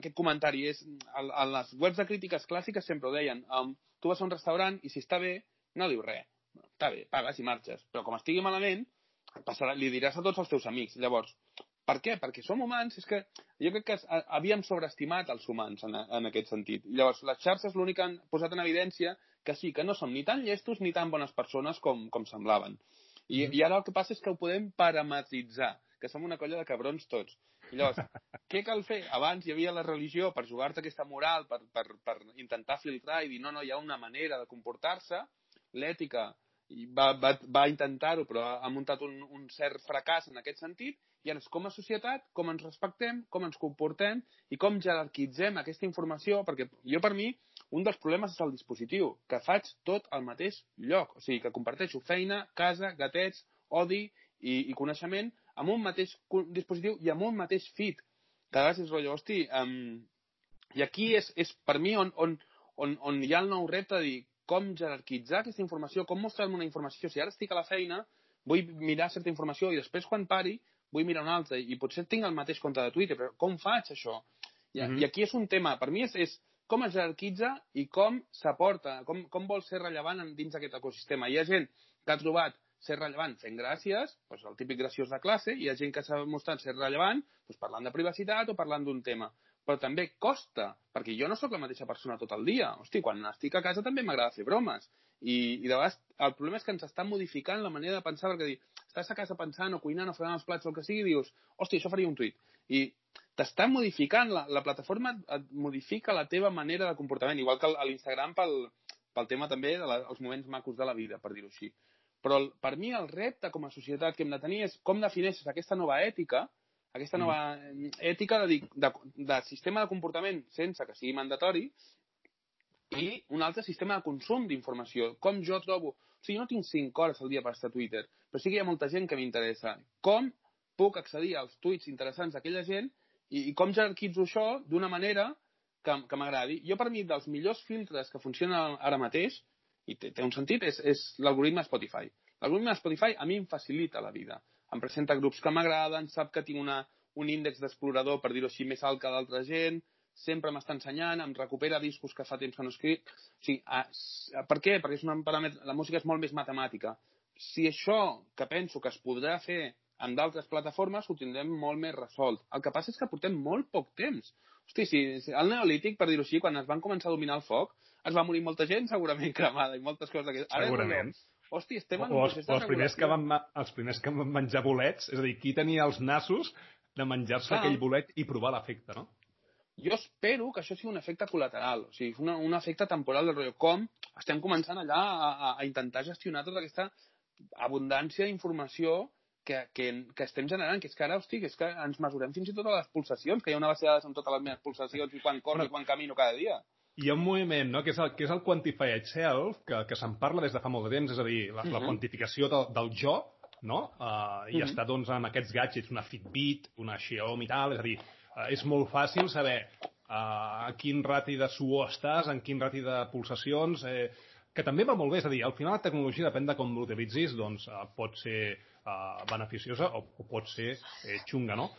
aquest comentari. És, a, a les webs de crítiques clàssiques sempre ho deien. Um, tu vas a un restaurant i si està bé, no diu res. Està bé, pagues i marxes. Però com estigui malament, passarà, li diràs a tots els teus amics. Llavors, per què? Perquè som humans. És que jo crec que havíem sobreestimat els humans en, en aquest sentit. Llavors, les xarxes l'únic que han posat en evidència que sí, que no som ni tan llestos ni tan bones persones com, com semblaven. I, mm. I ara el que passa és que ho podem parametritzar, que som una colla de cabrons tots. I llavors, què cal fer? Abans hi havia la religió per jugar-te aquesta moral, per, per, per intentar filtrar i dir no, no, hi ha una manera de comportar-se, l'ètica va, va, va intentar-ho, però ha muntat un, un cert fracàs en aquest sentit, i ara com a societat, com ens respectem, com ens comportem i com jerarquitzem aquesta informació, perquè jo per mi un dels problemes és el dispositiu, que faig tot al mateix lloc. O sigui, que comparteixo feina, casa, gatets, odi i, i coneixement amb un mateix dispositiu i amb un mateix feed. Cada vegada és rotllo, hosti, um, i aquí és, és per mi on, on, on, on hi ha el nou repte de dir com jerarquitzar aquesta informació, com mostrar-me una informació. Si ara estic a la feina, vull mirar certa informació i després quan pari vull mirar una altra i potser tinc el mateix compte de Twitter, però com faig això? I, mm -hmm. i aquí és un tema, per mi és, és com es jerarquitza i com s'aporta, com, com vol ser rellevant dins d'aquest ecosistema. Hi ha gent que ha trobat ser rellevant fent gràcies, doncs el típic graciós de classe, hi ha gent que s'ha mostrat ser rellevant doncs parlant de privacitat o parlant d'un tema. Però també costa, perquè jo no sóc la mateixa persona tot el dia. Hosti, quan estic a casa també m'agrada fer bromes. I, I de vegades el problema és que ens està modificant la manera de pensar, perquè dir, estàs a casa pensant o cuinant o fregant els plats o el que sigui dius, hosti, això faria un tuit. I t'està modificant, la, la plataforma et modifica la teva manera de comportament, igual que l'Instagram pel, pel tema també dels moments macos de la vida, per dir-ho així. Però el, per mi el repte com a societat que hem de tenir és com defineixes aquesta nova ètica, aquesta nova mm. ètica de, de, de sistema de comportament sense que sigui mandatori i un altre sistema de consum d'informació. Com jo trobo... O sigui, jo no tinc 5 hores al dia per estar a Twitter, però sí que hi ha molta gent que m'interessa. Com puc accedir als tuits interessants d'aquella gent I, i com jerarquitzo això d'una manera que, que m'agradi. Jo, per mi, dels millors filtres que funcionen ara mateix, i té, té un sentit, és, és l'algoritme Spotify. L'algoritme Spotify a mi em facilita la vida. Em presenta grups que m'agraden, sap que tinc una, un índex d'explorador, per dir-ho així, més alt que d'altra gent, sempre m'està ensenyant, em recupera discos que fa temps que no escric. O sigui, a, a, per què? Perquè és una paràmetre, la música és molt més matemàtica. Si això que penso que es podrà fer en d'altres plataformes ho tindrem molt més resolt. El que passa és que portem molt poc temps. Hosti, si, si el neolític, per dir-ho així, quan es van començar a dominar el foc, es va morir molta gent segurament cremada i moltes coses d'aquestes. Segurament. Hosti, estem en o, els, o els primers, que van, els primers que van menjar bolets, és a dir, qui tenia els nassos de menjar-se Clar. aquell bolet i provar l'efecte, no? jo espero que això sigui un efecte col·lateral, o sigui, una, un efecte temporal del rotllo. Com estem començant allà a, a, a intentar gestionar tota aquesta abundància d'informació que, que, que estem generant, que és que ara, hosti, que és que ens mesurem fins i tot a les pulsacions, que hi ha una base de dades amb totes les meves pulsacions i quan corro i quan camino cada dia. Hi ha un moviment, no?, que és el, que és el Quantify Itself, que, que se'n parla des de fa molt de temps, és a dir, la, la Mhm. quantificació del, del jo, no? Uh, I Mhm. està, doncs, amb aquests gadgets, una Fitbit, una Xiaomi i tal, és a dir, uh, és molt fàcil saber uh, a quin rati de suor estàs, en quin rati de pulsacions, eh, que també va molt bé, és a dir, al final la tecnologia depèn de com l'utilitzis, doncs uh, pot ser uh, beneficiosa o, o pot ser eh, xunga, no?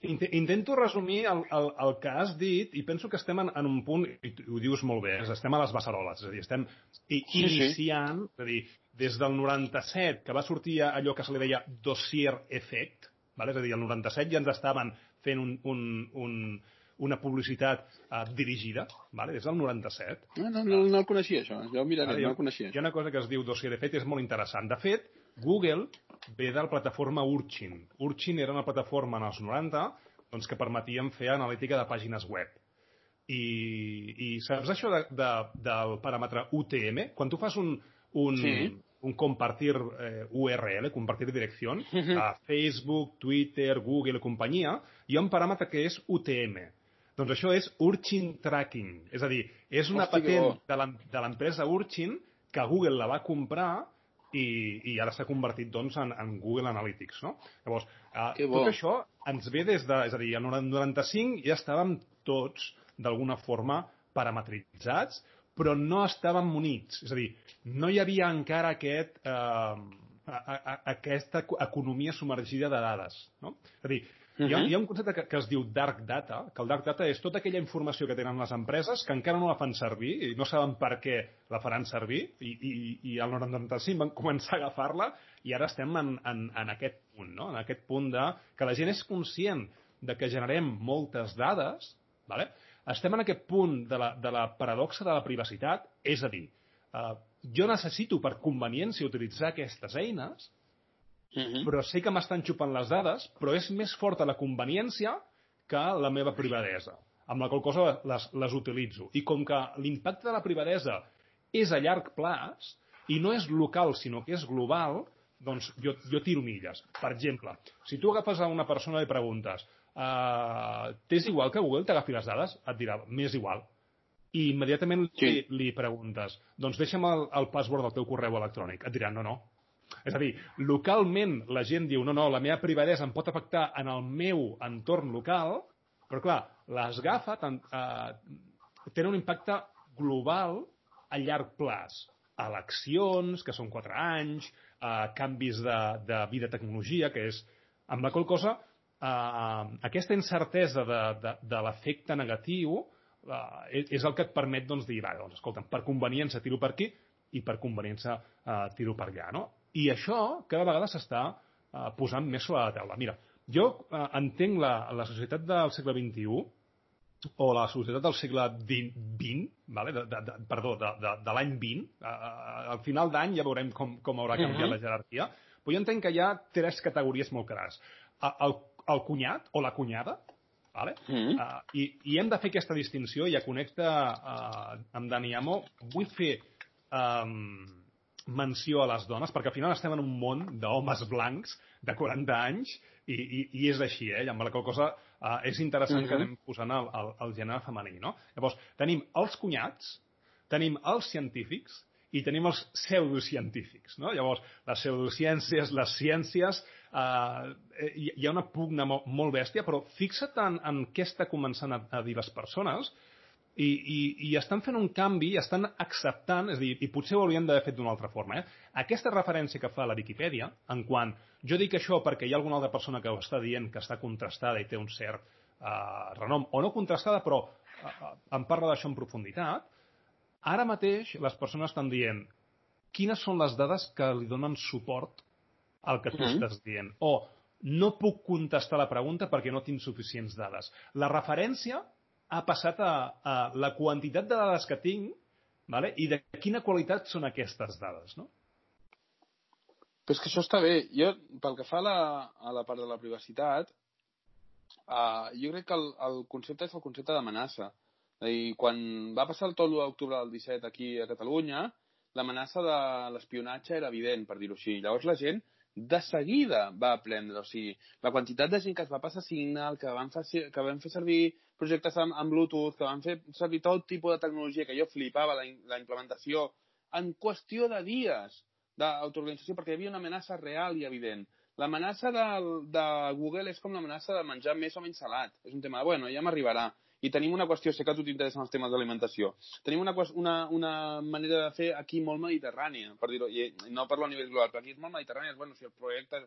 Int- Intento resumir el, el, el que has dit i penso que estem en, en un punt, i ho dius molt bé, és, estem a les beceroles, és a dir, estem i, Sí, sí. iniciant, és a dir, des del 97, que va sortir allò que se li deia dossier effect, vale? és a dir, el 97 ja ens estaven fent un, un, un, una publicitat uh, dirigida, vale? des del 97. No, no, no, no el coneixia, això. Jo ho miraré, Ara, no el coneixia. Hi ha una cosa que es diu dossier effect, és molt interessant. De fet, Google ve de la plataforma Urchin. Urchin era una plataforma en els 90 doncs, que permetien fer analítica de pàgines web. I, i saps això de, de, del paràmetre UTM? Quan tu fas un, un, Sí. un compartir eh, URL, compartir direcció, Mhm. a Facebook, Twitter, Google i companyia, hi ha un paràmetre que és UTM. Doncs això és Urchin Tracking. És a dir, és una Hosti, patent de l'empresa Urchin que Google la va comprar i, i ara s'ha convertit doncs, en, en Google Analytics. No? Llavors, bo. tot això ens ve des de... És a dir, el 95 ja estàvem tots, d'alguna forma, parametritzats, però no estàvem munits. És a dir, no hi havia encara aquest, eh, a, a, a, aquesta eco- economia submergida de dades. No? És a dir, hi ha, hi ha un concepte que, que es diu dark data, que el dark data és tota aquella informació que tenen les empreses que encara no la fan servir i no saben per què la faran servir i, i, i al 95 van començar a agafar-la i ara estem en, en, en aquest punt, no? en aquest punt de que la gent és conscient de que generem moltes dades, vale? estem en aquest punt de la, de la paradoxa de la privacitat, és a dir, eh, jo necessito per conveniència utilitzar aquestes eines, Mhm. però sé que m'estan xupant les dades, però és més forta la conveniència que la meva privadesa, amb la qual cosa les, les utilitzo. I com que l'impacte de la privadesa és a llarg plaç, i no és local, sinó que és global, doncs jo, jo tiro milles. Per exemple, si tu agafes a una persona i li preguntes uh, t'és igual que Google t'agafi les dades? Et dirà, m'és igual. I immediatament Sí. li, li preguntes doncs deixa'm el, el password del teu correu electrònic. Et dirà, no, no, és a dir, localment la gent diu no, no, la meva privadesa em pot afectar en el meu entorn local, però clar, les GAFA tant, eh, tenen un impacte global a llarg plaç. Eleccions, que són 4 anys, eh, canvis de, de vida tecnologia, que és... Amb la qual cosa, eh, aquesta incertesa de, de, de l'efecte negatiu eh, és, el que et permet doncs, dir, va, doncs, escolta, per conveniència tiro per aquí i per conveniència eh, tiro per allà, no? I això cada vegada s'està eh, posant més sobre la taula. Mira, jo eh, entenc la, la societat del segle XXI o la societat del segle XX, vale? de, de, de, perdó, de, de, de l'any 20, eh, al final d'any ja veurem com, com haurà canviat Mhm. la jerarquia, però jo entenc que hi ha tres categories molt clares. Eh, El, el cunyat o la cunyada, vale? Mhm. Uh, i, I hem de fer aquesta distinció i a connecta uh, amb Dani Amo vull fer um, menció a les dones, perquè al final estem en un món d'homes blancs de 40 anys i, i, i és així, eh? Amb la qual cosa uh, és interessant Mhm. que anem posant el, el, el gènere femení, no? Llavors, tenim els cunyats, tenim els científics i tenim els pseudocientífics. No? Llavors, les pseudociències, les ciències, eh, hi ha una pugna molt bèstia, però fixa't en, en què està començant a, a dir les persones i, i, i estan fent un canvi, estan acceptant, és a dir, i potser ho haurien d'haver fet d'una altra forma. Eh? Aquesta referència que fa la Viquipèdia, en quant jo dic això perquè hi ha alguna altra persona que ho està dient, que està contrastada i té un cert eh, renom, o no contrastada, però eh, em parla d'això en profunditat, ara mateix les persones estan dient quines són les dades que li donen suport al que tu mm -hmm. estàs dient. O no puc contestar la pregunta perquè no tinc suficients dades. La referència ha passat a, a la quantitat de dades que tinc vale? i de quina qualitat són aquestes dades. No? Però és que això està bé. Jo, pel que fa a la, a la part de la privacitat, uh, jo crec que el, el concepte és el concepte d'amenaça. I quan va passar el tot d'octubre del 17 aquí a Catalunya, l'amenaça de l'espionatge era evident, per dir-ho així. Llavors la gent de seguida va aprendre. O sigui, la quantitat de gent que es va passar Signal, que van fer, que van fer servir projectes amb, amb Bluetooth, que van fer servir tot tipus de tecnologia que jo flipava la, la implementació en qüestió de dies d'autoorganització, perquè hi havia una amenaça real i evident. L'amenaça de, de Google és com l'amenaça de menjar més o menys salat. És un tema de, bueno, ja m'arribarà. I tenim una qüestió, sé que a tu t'interessen els temes d'alimentació, tenim una, una, una manera de fer aquí molt mediterrània, per dir-ho, i no parlo a nivell global, però aquí és molt mediterrània, és, bueno, si el projecte,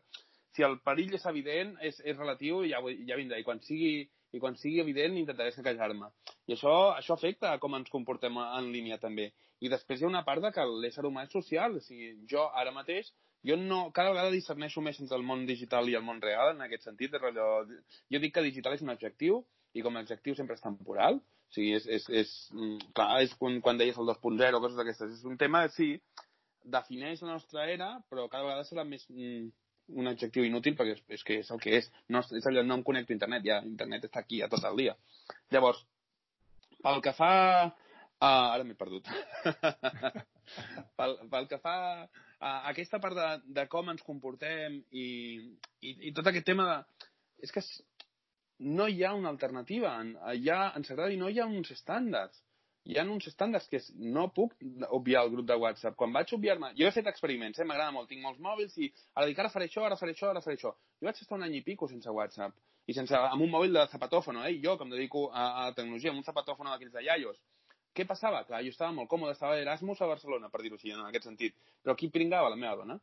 si el perill és evident, és, és relatiu, ja, ja vindrà, i quan sigui, i quan sigui evident intentaré saquejar-me. I això, això afecta com ens comportem en línia també. I després hi ha una part de que l'ésser humà és social, o sigui, jo ara mateix jo no, cada vegada discerneixo més entre el món digital i el món real en aquest sentit. Rotllo, jo dic que digital és un objectiu, i com a objectiu sempre és temporal. O sigui, és, és, és, mm, clar, és quan, quan deies el 2.0 o coses d'aquestes. És un tema, sí, defineix la nostra era, però cada vegada serà més mm, un objectiu inútil perquè és, és que és el que és. No, és allò, no em connecto a internet, ja internet està aquí a tot el dia. Llavors, pel que fa... Uh, ara m'he perdut. pel, pel que fa a aquesta part de, de com ens comportem i, i, i tot aquest tema de... És que no hi ha una alternativa. Hi ha, ens agrada i no hi ha uns estàndards. Hi ha uns estàndards que no puc obviar el grup de WhatsApp. Quan vaig obviar-me... Jo he fet experiments, eh? m'agrada molt, tinc molts mòbils i ara dic, ara faré això, ara faré això, ara faré això. Jo vaig estar un any i pico sense WhatsApp i sense, amb un mòbil de zapatòfono, eh? jo que em dedico a, a la tecnologia, amb un zapatòfono d'aquells de iaios. Què passava? Que jo estava molt còmode, estava d'Erasmus a Barcelona, per dir-ho així, en aquest sentit. Però qui pringava? La meva dona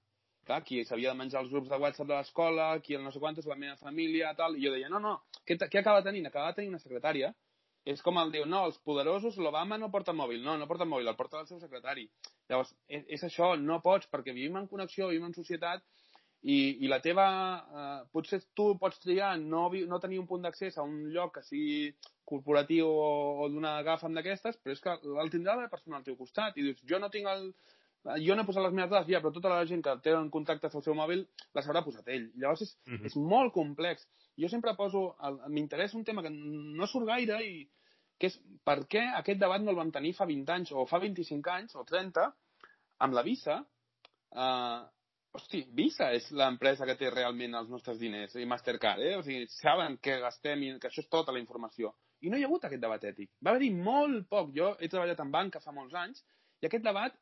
clar, qui s'havia de menjar els grups de WhatsApp de l'escola, qui el no sé quantos, la meva família, tal, i jo deia, no, no, què, què acaba tenint? Acaba tenint una secretària. És com el diu, no, els poderosos, l'Obama no porta mòbil. No, no porta mòbil, el porta el seu secretari. Llavors, és, és això, no pots, perquè vivim en connexió, vivim en societat, i, i la teva... Eh, potser tu pots triar no, no tenir un punt d'accés a un lloc que sigui corporatiu o, o d'una gafa d'aquestes, però és que el tindrà la persona al teu costat i dius, jo no tinc el, jo no he posat les meves dades, ja, però tota la gent que té en contacte al seu mòbil les haurà posat ell. Llavors és, mhm. -huh. és molt complex. Jo sempre poso... M'interessa un tema que no surt gaire i que és per què aquest debat no el vam tenir fa 20 anys o fa 25 anys o 30 amb la Visa. Eh, hosti, Visa és l'empresa que té realment els nostres diners i Mastercard, eh? O sigui, saben que gastem i que això és tota la informació. I no hi ha hagut aquest debat ètic. Va haver-hi molt poc. Jo he treballat en banca fa molts anys i aquest debat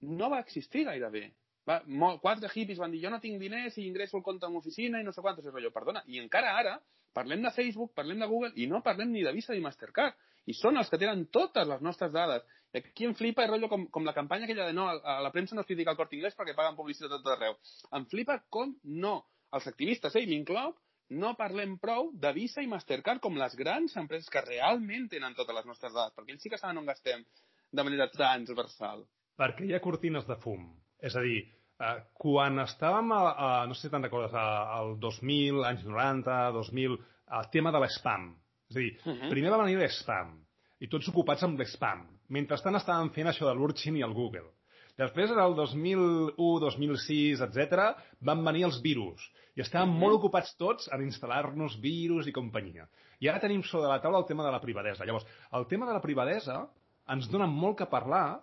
no va existir gairebé. Va, molt, quatre hippies van dir jo no tinc diners i ingresso el compte en oficina i no sé quantos és rotllo. Perdona, i encara ara parlem de Facebook, parlem de Google i no parlem ni de Visa ni Mastercard. I són els que tenen totes les nostres dades. I aquí em flipa el rotllo com, com la campanya aquella de no, a la premsa no es critica el cort inglès perquè paguen publicitat tot arreu. Em flipa com no. Els activistes, eh, i m'incloc, no parlem prou de Visa i Mastercard com les grans empreses que realment tenen totes les nostres dades, perquè ells sí que saben on gastem de manera transversal perquè hi ha cortines de fum. És a dir, eh, quan estàvem, a, a, no sé si te'n recordes, al 2000, anys 90, 2000, el tema de l'espam. És a dir, uh -huh. primer va venir l'espam, i tots ocupats amb l'espam. Mentrestant estàvem fent això de l'Urchin i el Google. Després, el 2001, 2006, etc, van venir els virus. I estàvem uh -huh. molt ocupats tots en instal·lar-nos virus i companyia. I ara tenim sobre la taula el tema de la privadesa. Llavors, el tema de la privadesa ens dona molt que parlar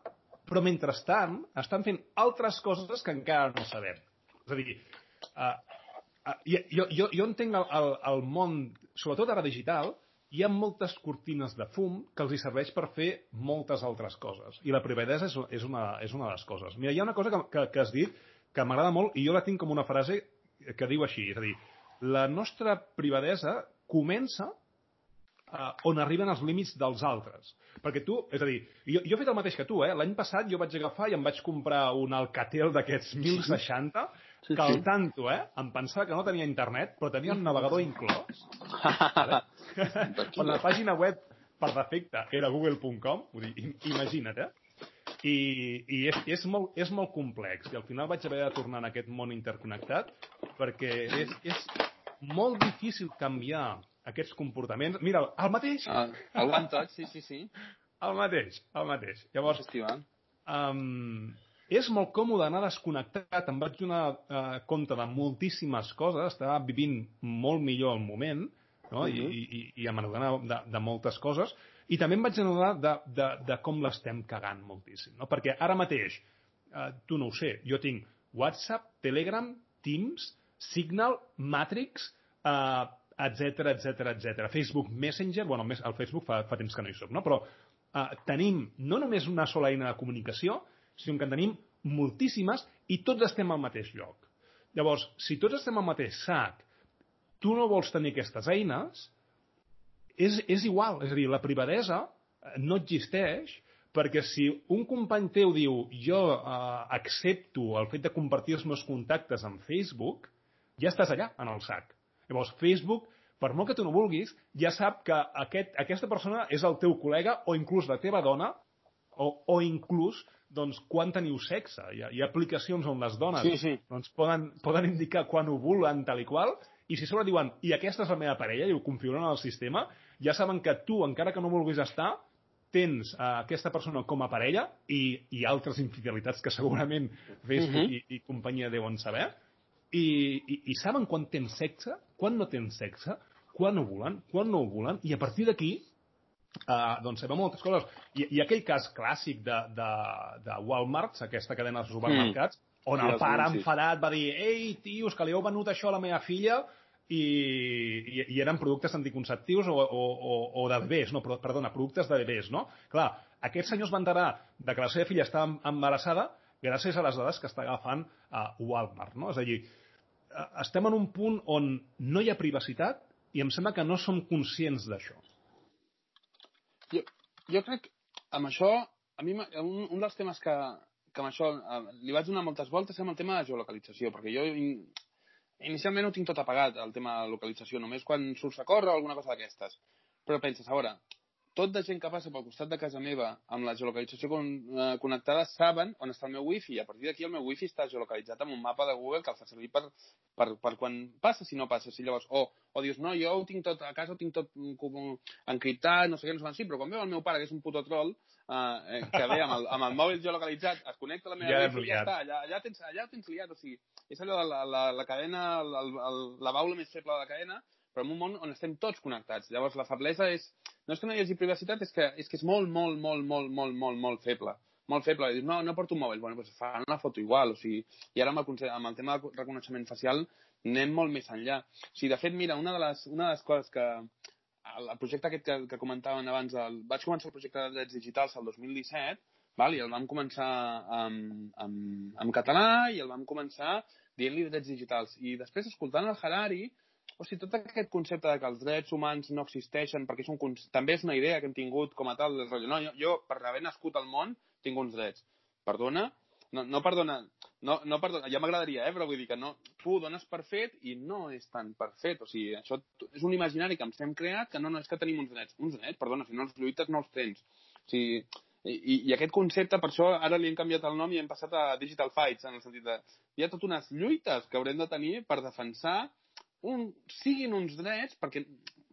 però mentrestant estan fent altres coses que encara no sabem. És a dir, uh, uh, jo, jo, jo entenc el, el, el món, sobretot ara digital, hi ha moltes cortines de fum que els hi serveix per fer moltes altres coses. I la privadesa és, és, una, és una de les coses. Mira, hi ha una cosa que, que, que has dit que m'agrada molt i jo la tinc com una frase que diu així, és a dir, la nostra privadesa comença uh, on arriben els límits dels altres. Perquè tu, és a dir, jo, jo he fet el mateix que tu, eh? L'any passat jo vaig agafar i em vaig comprar un Alcatel d'aquests 1060 Sí, que al tanto, eh? Em pensava que no tenia internet, però tenia un navegador inclòs. vale? On la pàgina web per defecte era google.com, vull dir, imagina't, eh? I, i és, és, molt, és molt complex i al final vaig haver de tornar en aquest món interconnectat perquè és, és molt difícil canviar aquests comportaments. Mira, el mateix... Ah, el one touch, sí, sí, sí. El mateix, el mateix. Llavors, um, és molt còmode anar desconnectat. Em vaig donar uh, compte de moltíssimes coses. Estava vivint molt millor el moment no? Uh -huh. I, i, i em adonar de, de moltes coses. I també em vaig adonar de, de, de com l'estem cagant moltíssim. No? Perquè ara mateix, uh, tu no ho sé, jo tinc WhatsApp, Telegram, Teams, Signal, Matrix, uh, etc etc etc. Facebook Messenger, bueno, el Facebook fa, fa temps que no hi soc, no? però uh, tenim no només una sola eina de comunicació, sinó que en tenim moltíssimes i tots estem al mateix lloc. Llavors, si tots estem al mateix sac, tu no vols tenir aquestes eines, és, és igual. És a dir, la privadesa eh, no existeix perquè si un company teu diu jo uh, accepto el fet de compartir els meus contactes en Facebook, ja estàs allà, en el sac. Llavors, Facebook, per molt que tu no vulguis, ja sap que aquest, aquesta persona és el teu col·lega o inclús la teva dona o, o inclús doncs, quan teniu sexe. Hi ha, hi ha aplicacions on les dones sí, sí. Doncs, poden, poden indicar quan ovulen tal i qual, i si sobre diuen, i aquesta és la meva parella, i ho configuren al sistema, ja saben que tu, encara que no vulguis estar, tens uh, aquesta persona com a parella i, i altres infidelitats que segurament Facebook uh -huh. i, i companyia deuen saber, i, i, i saben quan tens sexe, quan no tens sexe, quan ovulen, quan no ovulen, i a partir d'aquí uh, doncs sabem moltes coses. I, I aquell cas clàssic de, de, de Walmart, aquesta cadena de supermercats, mm. on el pare enfadat va dir ei, tios, que li heu venut això a la meva filla i, i, i eren productes anticonceptius o, o, o, o de bebès, no, perdona, productes de bebès, no? Clar, aquests senyors van enterar de que la seva filla estava embarassada gràcies a les dades que està agafant a Walmart, no? És a dir, Eh, estem en un punt on no hi ha privacitat i em sembla que no som conscients d'això. Jo, jo crec, amb això, a mi un, un dels temes que, que amb això eh, li vaig donar moltes voltes és el tema de geolocalització, perquè jo in, inicialment ho tinc tot apagat, el tema de localització, només quan surts a córrer o alguna cosa d'aquestes. Però penses, a veure, tot de gent que passa pel costat de casa meva amb la geolocalització con, eh, connectada saben on està el meu wifi i a partir d'aquí el meu wifi està geolocalitzat amb un mapa de Google que el fa servir per, per, per quan passa, si no passa. Si llavors, o, o dius, no, jo ho tinc tot, a casa ho tinc tot com, encriptat, no sé què, no sé sí, però quan veu el meu pare, que és un puto troll, eh, que ve amb el, amb el mòbil geolocalitzat, es connecta a la meva ja wifi i ja està, allà, allà, tens, allà tens liat, o sigui, és allò de la, la, la cadena, la, la, la baula més feble de la cadena, però en un món on estem tots connectats. Llavors, la feblesa és... No és que no hi hagi privacitat, és que és, que és molt, molt, molt, molt, molt, molt, molt feble. Molt feble. Dius, no, no porto un mòbil. Bueno, doncs fa una foto igual. O sigui, I ara amb el, amb el tema de reconeixement facial anem molt més enllà. O sigui, de fet, mira, una de les, una de les coses que el, projecte aquest que, que comentaven abans, el, vaig començar el projecte de drets digitals el 2017, val? i el vam començar en, en, en català i el vam començar dient-li drets digitals. I després, escoltant el Harari, o sigui, tot aquest concepte de que els drets humans no existeixen, perquè és un, també és una idea que hem tingut com a tal, del no, jo, jo, per haver nascut al món, tinc uns drets. Perdona? No, no perdona, no, no perdona, ja m'agradaria, eh, però vull dir que no, tu ho dones per fet i no és tan per fet, o sigui, això és un imaginari que ens hem creat que no, no és que tenim uns drets, uns drets, perdona, si no els lluites no els tens. O sigui, i, i aquest concepte, per això ara li hem canviat el nom i hem passat a Digital Fights, en el sentit de hi ha totes unes lluites que haurem de tenir per defensar un, siguin uns drets, perquè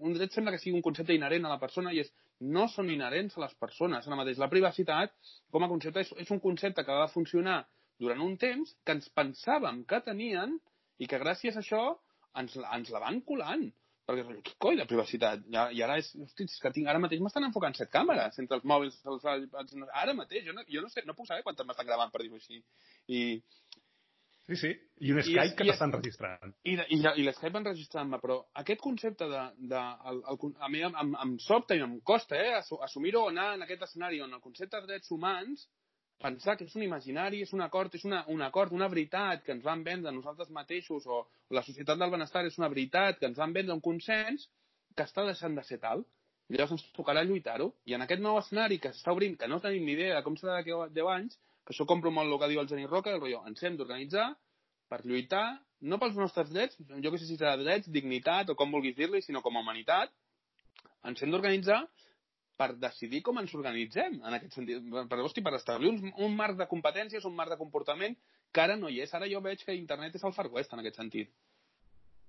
un dret sembla que sigui un concepte inherent a la persona i és no són inherents a les persones. Ara mateix la privacitat, com a concepte, és, és un concepte que va funcionar durant un temps que ens pensàvem que tenien i que gràcies a això ens, ens la van colant. Perquè, què coi de privacitat? I, i ara és, hosti, és que tinc, ara mateix m'estan enfocant set càmeres entre els mòbils, els, ara mateix, jo no, jo no sé, no puc saber quantes m'estan gravant, per dir-ho així. I, Sí, sí. I un Skype I, que t'estan registrant. I, i, i l'Skype enregistrant-me, però aquest concepte de... de el, el, a mi em, em, em sobta i em costa eh, assumir-ho o anar en aquest escenari on el concepte de drets humans pensar que és un imaginari, és un acord, és una, un acord, una veritat que ens van vendre nosaltres mateixos o la societat del benestar és una veritat que ens van vendre un consens que està deixant de ser tal. I llavors ens tocarà lluitar-ho. I en aquest nou escenari que s'està obrint, que no tenim ni idea de com serà d'aquí 10 anys, que això compro molt el que diu el Geni Roca, el rotllo, ens hem d'organitzar per lluitar, no pels nostres drets, jo que sé si serà drets, dignitat o com vulguis dir-li, sinó com a humanitat, ens hem d'organitzar per decidir com ens organitzem, en aquest sentit. Per, hosti, per establir un, un marc de competències, un marc de comportament que ara no hi és. Ara jo veig que internet és el Far West, en aquest sentit.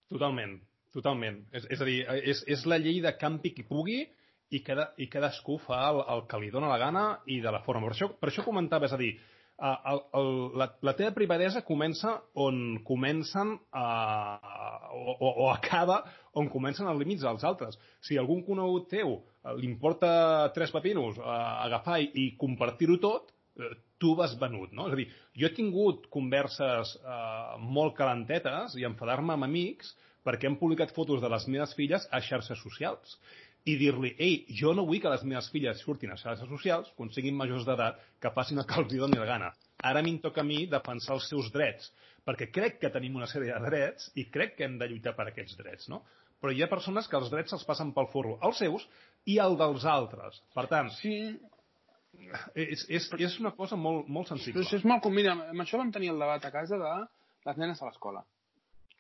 Totalment, totalment. És, és a dir, és, és la llei de campi qui pugui i, cada, i cadascú fa el, el que li dóna la gana i de la forma. Per això, per això comentava, és a dir, el, el, la, la teva privadesa comença on comencen uh, o, o, o acaba on comencen els límits dels altres. Si algun conegut teu uh, li importa tres papinos uh, agafar i, i compartir-ho tot, uh, tu vas venut, no? És a dir, jo he tingut converses uh, molt calentetes i enfadar-me amb amics perquè hem publicat fotos de les meves filles a xarxes socials i dir-li, ei, jo no vull que les meves filles surtin a xarxes socials quan siguin majors d'edat que facin el que els doni la gana. Ara a mi em toca a mi defensar els seus drets, perquè crec que tenim una sèrie de drets i crec que hem de lluitar per aquests drets, no? Però hi ha persones que els drets se'ls passen pel forro, els seus i el dels altres. Per tant, sí. és, és, és una cosa molt, molt sensible. Però és molt... Mira, amb això vam tenir el debat a casa de les nenes a l'escola.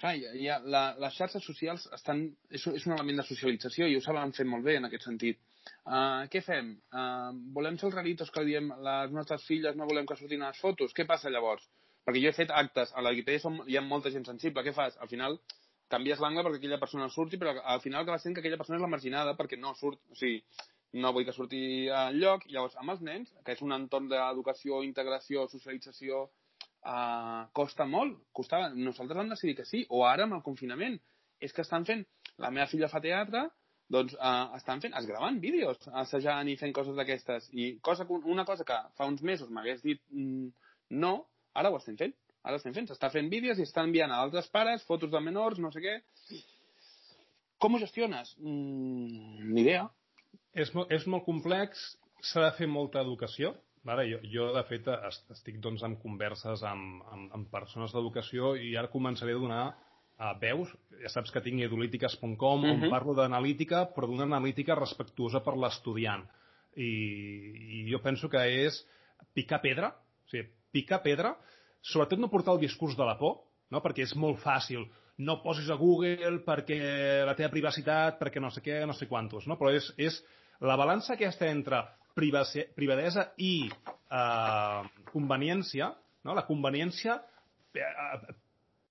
Clar, ja, la, les xarxes socials estan, és, és un element de socialització i ho saben fer molt bé en aquest sentit. Uh, què fem? Uh, volem ser els raritos que diem les nostres filles no volem que surtin a les fotos? Què passa llavors? Perquè jo he fet actes, a la Wikipedia som, hi ha molta gent sensible. Què fas? Al final canvies l'angle perquè aquella persona surti, però al final acaba sent que aquella persona és la marginada perquè no surt, o sigui, no vull que surti al lloc. Llavors, amb els nens, que és un entorn d'educació, integració, socialització, uh, costa molt. Costava. Nosaltres vam decidir que sí, o ara amb el confinament. És que estan fent... La meva filla fa teatre, doncs uh, estan fent, es graven vídeos, assajant i fent coses d'aquestes. I cosa, una cosa que fa uns mesos m'hagués dit mm, no, ara ho estem fent. Ara estem fent, s'està fent vídeos i estan enviant a altres pares fotos de menors, no sé què. Com ho gestiones? Mm, ni idea. És, és molt complex, s'ha de fer molta educació, Vale, jo, jo, de fet, estic doncs, en converses amb, amb, amb persones d'educació i ara començaré a donar a veus. Ja saps que tinc edolítiques.com uh -huh. on mhm. parlo d'analítica, però d'una analítica respectuosa per l'estudiant. I, I jo penso que és picar pedra, o sigui, picar pedra, sobretot no portar el discurs de la por, no? perquè és molt fàcil no posis a Google perquè la teva privacitat, perquè no sé què, no sé quantos, no? però és, és la balança aquesta entre privadesa i eh, conveniència, no? la conveniència eh,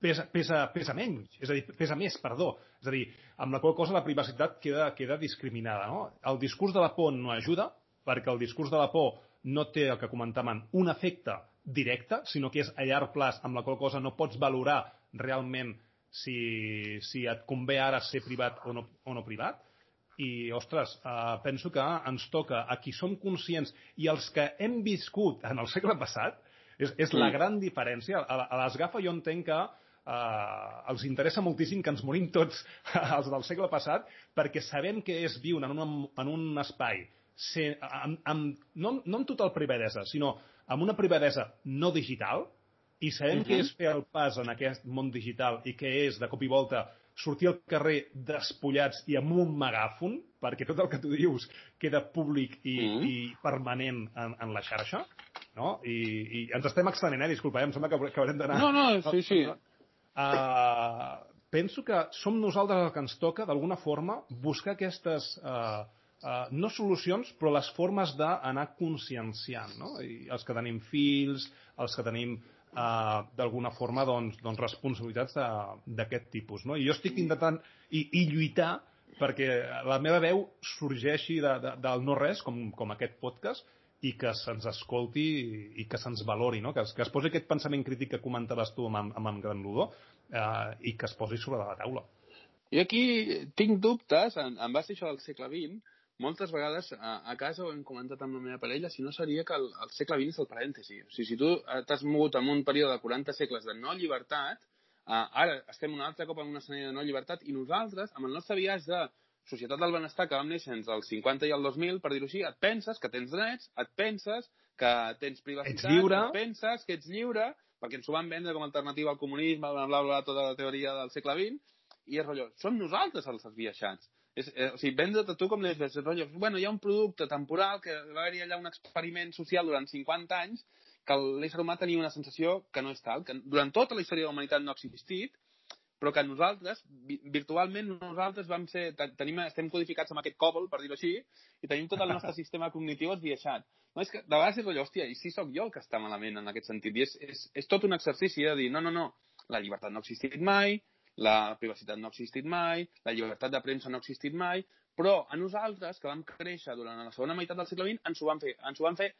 pesa, pesa, pesa menys, és a dir, pesa més, perdó. És a dir, amb la qual cosa la privacitat queda, queda discriminada. No? El discurs de la por no ajuda, perquè el discurs de la por no té el que comentàvem, un efecte directe, sinó que és a llarg plaç, amb la qual cosa no pots valorar realment si, si et convé ara ser privat o no, o no privat i, ostres, eh, penso que ens toca a qui som conscients i els que hem viscut en el segle passat, és, és la gran diferència. A, a l'esgafa jo entenc que eh, els interessa moltíssim que ens morim tots els del segle passat perquè sabem que és viure en un, en un espai ser, amb, amb, no, no amb total privadesa, sinó amb una privadesa no digital, i sabem uh -huh. què és fer el pas en aquest món digital i què és, de cop i volta, sortir al carrer despullats i amb un megàfon, perquè tot el que tu dius queda públic i, mm. i permanent en, en la xarxa, no? I, i ens estem extenent, eh? Disculpa, eh? em sembla que, que haurem d'anar... No, no, sí, sí. Uh, penso que som nosaltres el que ens toca, d'alguna forma, buscar aquestes... Uh, uh, no solucions, però les formes d'anar conscienciant, no? I els que tenim fills, els que tenim eh, d'alguna forma doncs, doncs responsabilitats d'aquest tipus. No? I jo estic intentant i, i lluitar perquè la meva veu sorgeixi de, de, del no-res, com, com aquest podcast, i que se'ns escolti i que se'ns valori, no? que, es, que es posi aquest pensament crític que comentaves tu amb, amb, amb Gran Ludó eh, i que es posi sobre la taula. Jo aquí tinc dubtes, en, en base a això del segle XX, moltes vegades a, a casa ho hem comentat amb la meva parella, si no seria que el, el segle XX és el parèntesi. O sigui, si tu t'has mogut en un període de 40 segles de no llibertat, uh, ara estem un altre cop en una escenari de no llibertat i nosaltres, amb el nostre viatge de societat del benestar que vam néixer entre els 50 i el 2000, per dir-ho així, et penses que tens drets, et penses que tens privacitat, ets lliure. et penses que ets lliure, perquè ens ho van vendre com a alternativa al comunisme, bla, bla, bla, tota la teoria del segle XX, i és rotllo, som nosaltres els esbiaixats. És, eh, o sigui, vendre't a tu com les ves, rotllo, bueno, hi ha un producte temporal que va haver-hi allà un experiment social durant 50 anys que l'ésser humà tenia una sensació que no és tal, que durant tota la història de la humanitat no ha existit, però que nosaltres, virtualment nosaltres vam ser, tenim, estem codificats amb aquest còbol, per dir-ho així, i tenim tot el nostre sistema cognitiu esbiaixat. No, és que de vegades és allò, hòstia, i si sóc jo el que està malament en aquest sentit, i és, és, és tot un exercici de dir, no, no, no, la llibertat no ha existit mai, la privacitat no ha existit mai, la llibertat de premsa no ha existit mai, però a nosaltres, que vam créixer durant la segona meitat del segle XX, ens ho van fer, ens ho van fer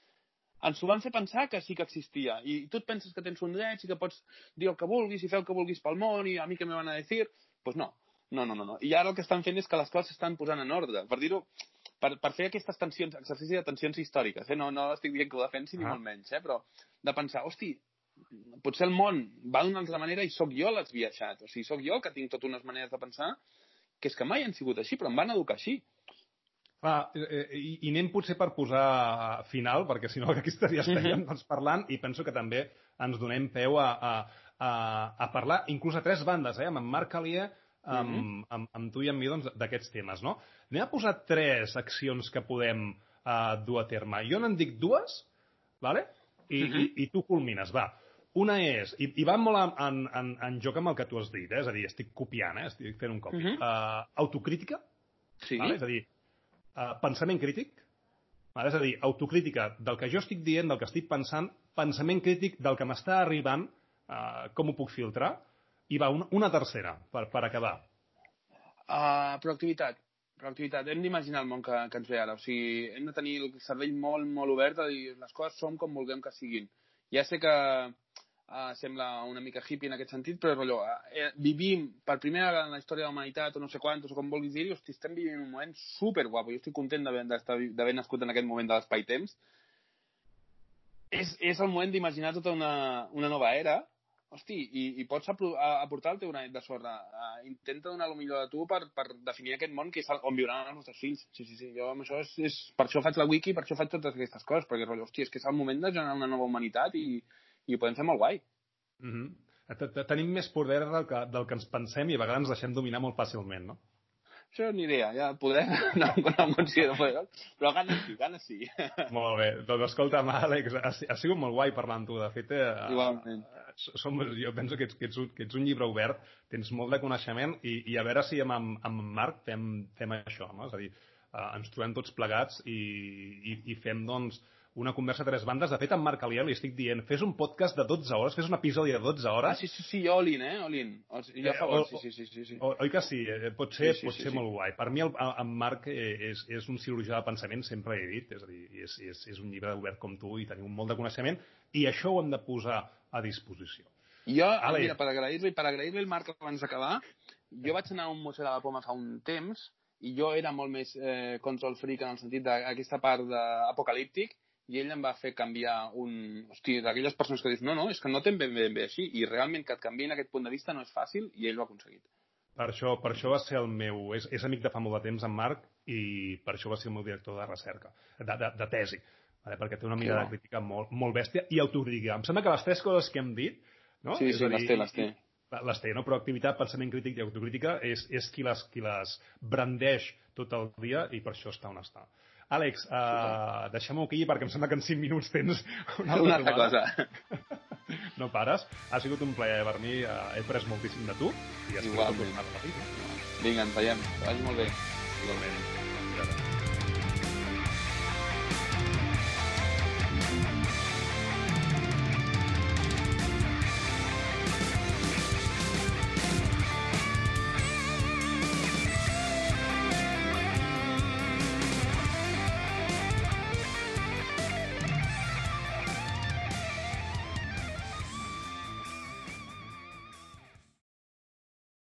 ens ho van fer pensar que sí que existia. I tu et penses que tens un dret i que pots dir el que vulguis i fer el que vulguis pel món i a mi que me van a dir? Doncs pues no. No, no, no, no. I ara el que estan fent és que les coses s'estan posant en ordre. Per dir-ho, per, per fer aquestes tensions, exercici de tensions històriques, eh? no, no estic dient que ho defensi ah. ni molt menys, eh? però de pensar, hosti, potser el món va d'una altra manera i sóc jo l'esbiaixat, o sigui, sóc jo que tinc totes unes maneres de pensar que és que mai han sigut així, però em van educar així. Clar, eh, i, i anem potser per posar final, perquè si no aquí estaries mm -hmm. doncs, parlant, i penso que també ens donem peu a, a, a, a parlar, inclús a tres bandes, eh, amb en Marc Alier, amb, mm -hmm. amb, amb tu i amb mi, doncs, d'aquests temes, no? Anem a posar tres accions que podem uh, dur a terme. Jo n'en dic dues, vale? I, mm -hmm. i, i tu culmines, va. Una és, i, i va molt en, en, en joc amb el que tu has dit, eh? és a dir, estic copiant, eh? estic fent un copi. Mm -hmm. uh, autocrítica, sí. vale? és a dir, uh, pensament crític, vale? és a dir, autocrítica del que jo estic dient, del que estic pensant, pensament crític del que m'està arribant, uh, com ho puc filtrar, i va, una, una tercera, per, per acabar. Uh, proactivitat. Proactivitat. Hem d'imaginar el món que, que ens ve ara. O sigui, hem de tenir el cervell molt, molt obert a dir les coses som com vulguem que siguin. Ja sé que uh, sembla una mica hippie en aquest sentit, però allò, uh, vivim per primera vegada en la història de la humanitat, o no sé quantos, o com vulguis dir-hi, hosti, estem vivint un moment super guapo. Jo estic content d'haver nascut en aquest moment de l'espai-temps. És, és el moment d'imaginar tota una, una nova era, hosti, i, i pots aportar el teu granet de sorra. Uh, intenta donar el millor de tu per, per definir aquest món que és on viuran els nostres fills. Sí, sí, sí, jo amb això és, és, per això faig la wiki, per això faig totes aquestes coses, perquè, hosti, és que és el moment de generar una nova humanitat i, i ho podem fer molt guai. Mm -hmm. Tenim més poder del que, del que ens pensem i a vegades ens deixem dominar molt fàcilment, no? Això ni idea, ja poder no, no em considero poder, però gana sí, gana sí. Molt bé, doncs escolta'm, Àlex, ha, ha sigut molt guai parlar amb tu, de fet, eh, Igualment. Som, jo penso que ets, que, ets un, que ets un llibre obert, tens molt de coneixement i, i a veure si amb, amb, amb Marc fem, fem això, no? és a dir, eh, ens trobem tots plegats i, i, i fem, doncs, una conversa a tres bandes. De fet, en Marc Aliel li estic dient, fes un podcast de 12 hores, fes un episodi de 12 hores. Ah, sí, sí, sí, jo Olin, eh? Olin. Jo a favor, sí, sí, sí. sí, sí. oi que sí? Eh, pot ser, sí, sí, pot sí, ser sí, molt sí. guai. Per mi, el, en Marc eh, és, és un cirurgià de pensament, sempre he dit, és a dir, és, és, és un llibre obert com tu i tenim molt de coneixement, i això ho hem de posar a disposició. Jo, Ale. mira, per agrair-li per agrair el Marc abans d'acabar, jo vaig anar a un museu de la Poma fa un temps i jo era molt més eh, control freak en el sentit d'aquesta part d'apocalíptic i ell em va fer canviar un... Hosti, d'aquelles persones que dius, no, no, és que no t'hem ben, ben bé així, i realment que et canviïn aquest punt de vista no és fàcil, i ell ho ha aconseguit. Per això, per això va ser el meu... És, és amic de fa molt de temps, en Marc, i per això va ser el meu director de recerca, de, de, de tesi, vale? perquè té una mirada sí, crítica molt, molt bèstia i autocrítica. Em sembla que les tres coses que hem dit... No? Sí, sí, les té, les té. Les té, no? Proactivitat, pensament crític i autocrítica és, és qui, les, qui les brandeix tot el dia i per això està on està. Àlex, uh, deixem-ho aquí perquè em sembla que en 5 minuts tens una altra, una altra cosa. no pares. Ha sigut un plaer per mi. Uh, he pres moltíssim de tu. I espero tornar a repetir. Vinga, ens veiem. Que vagi molt bé. Igualment.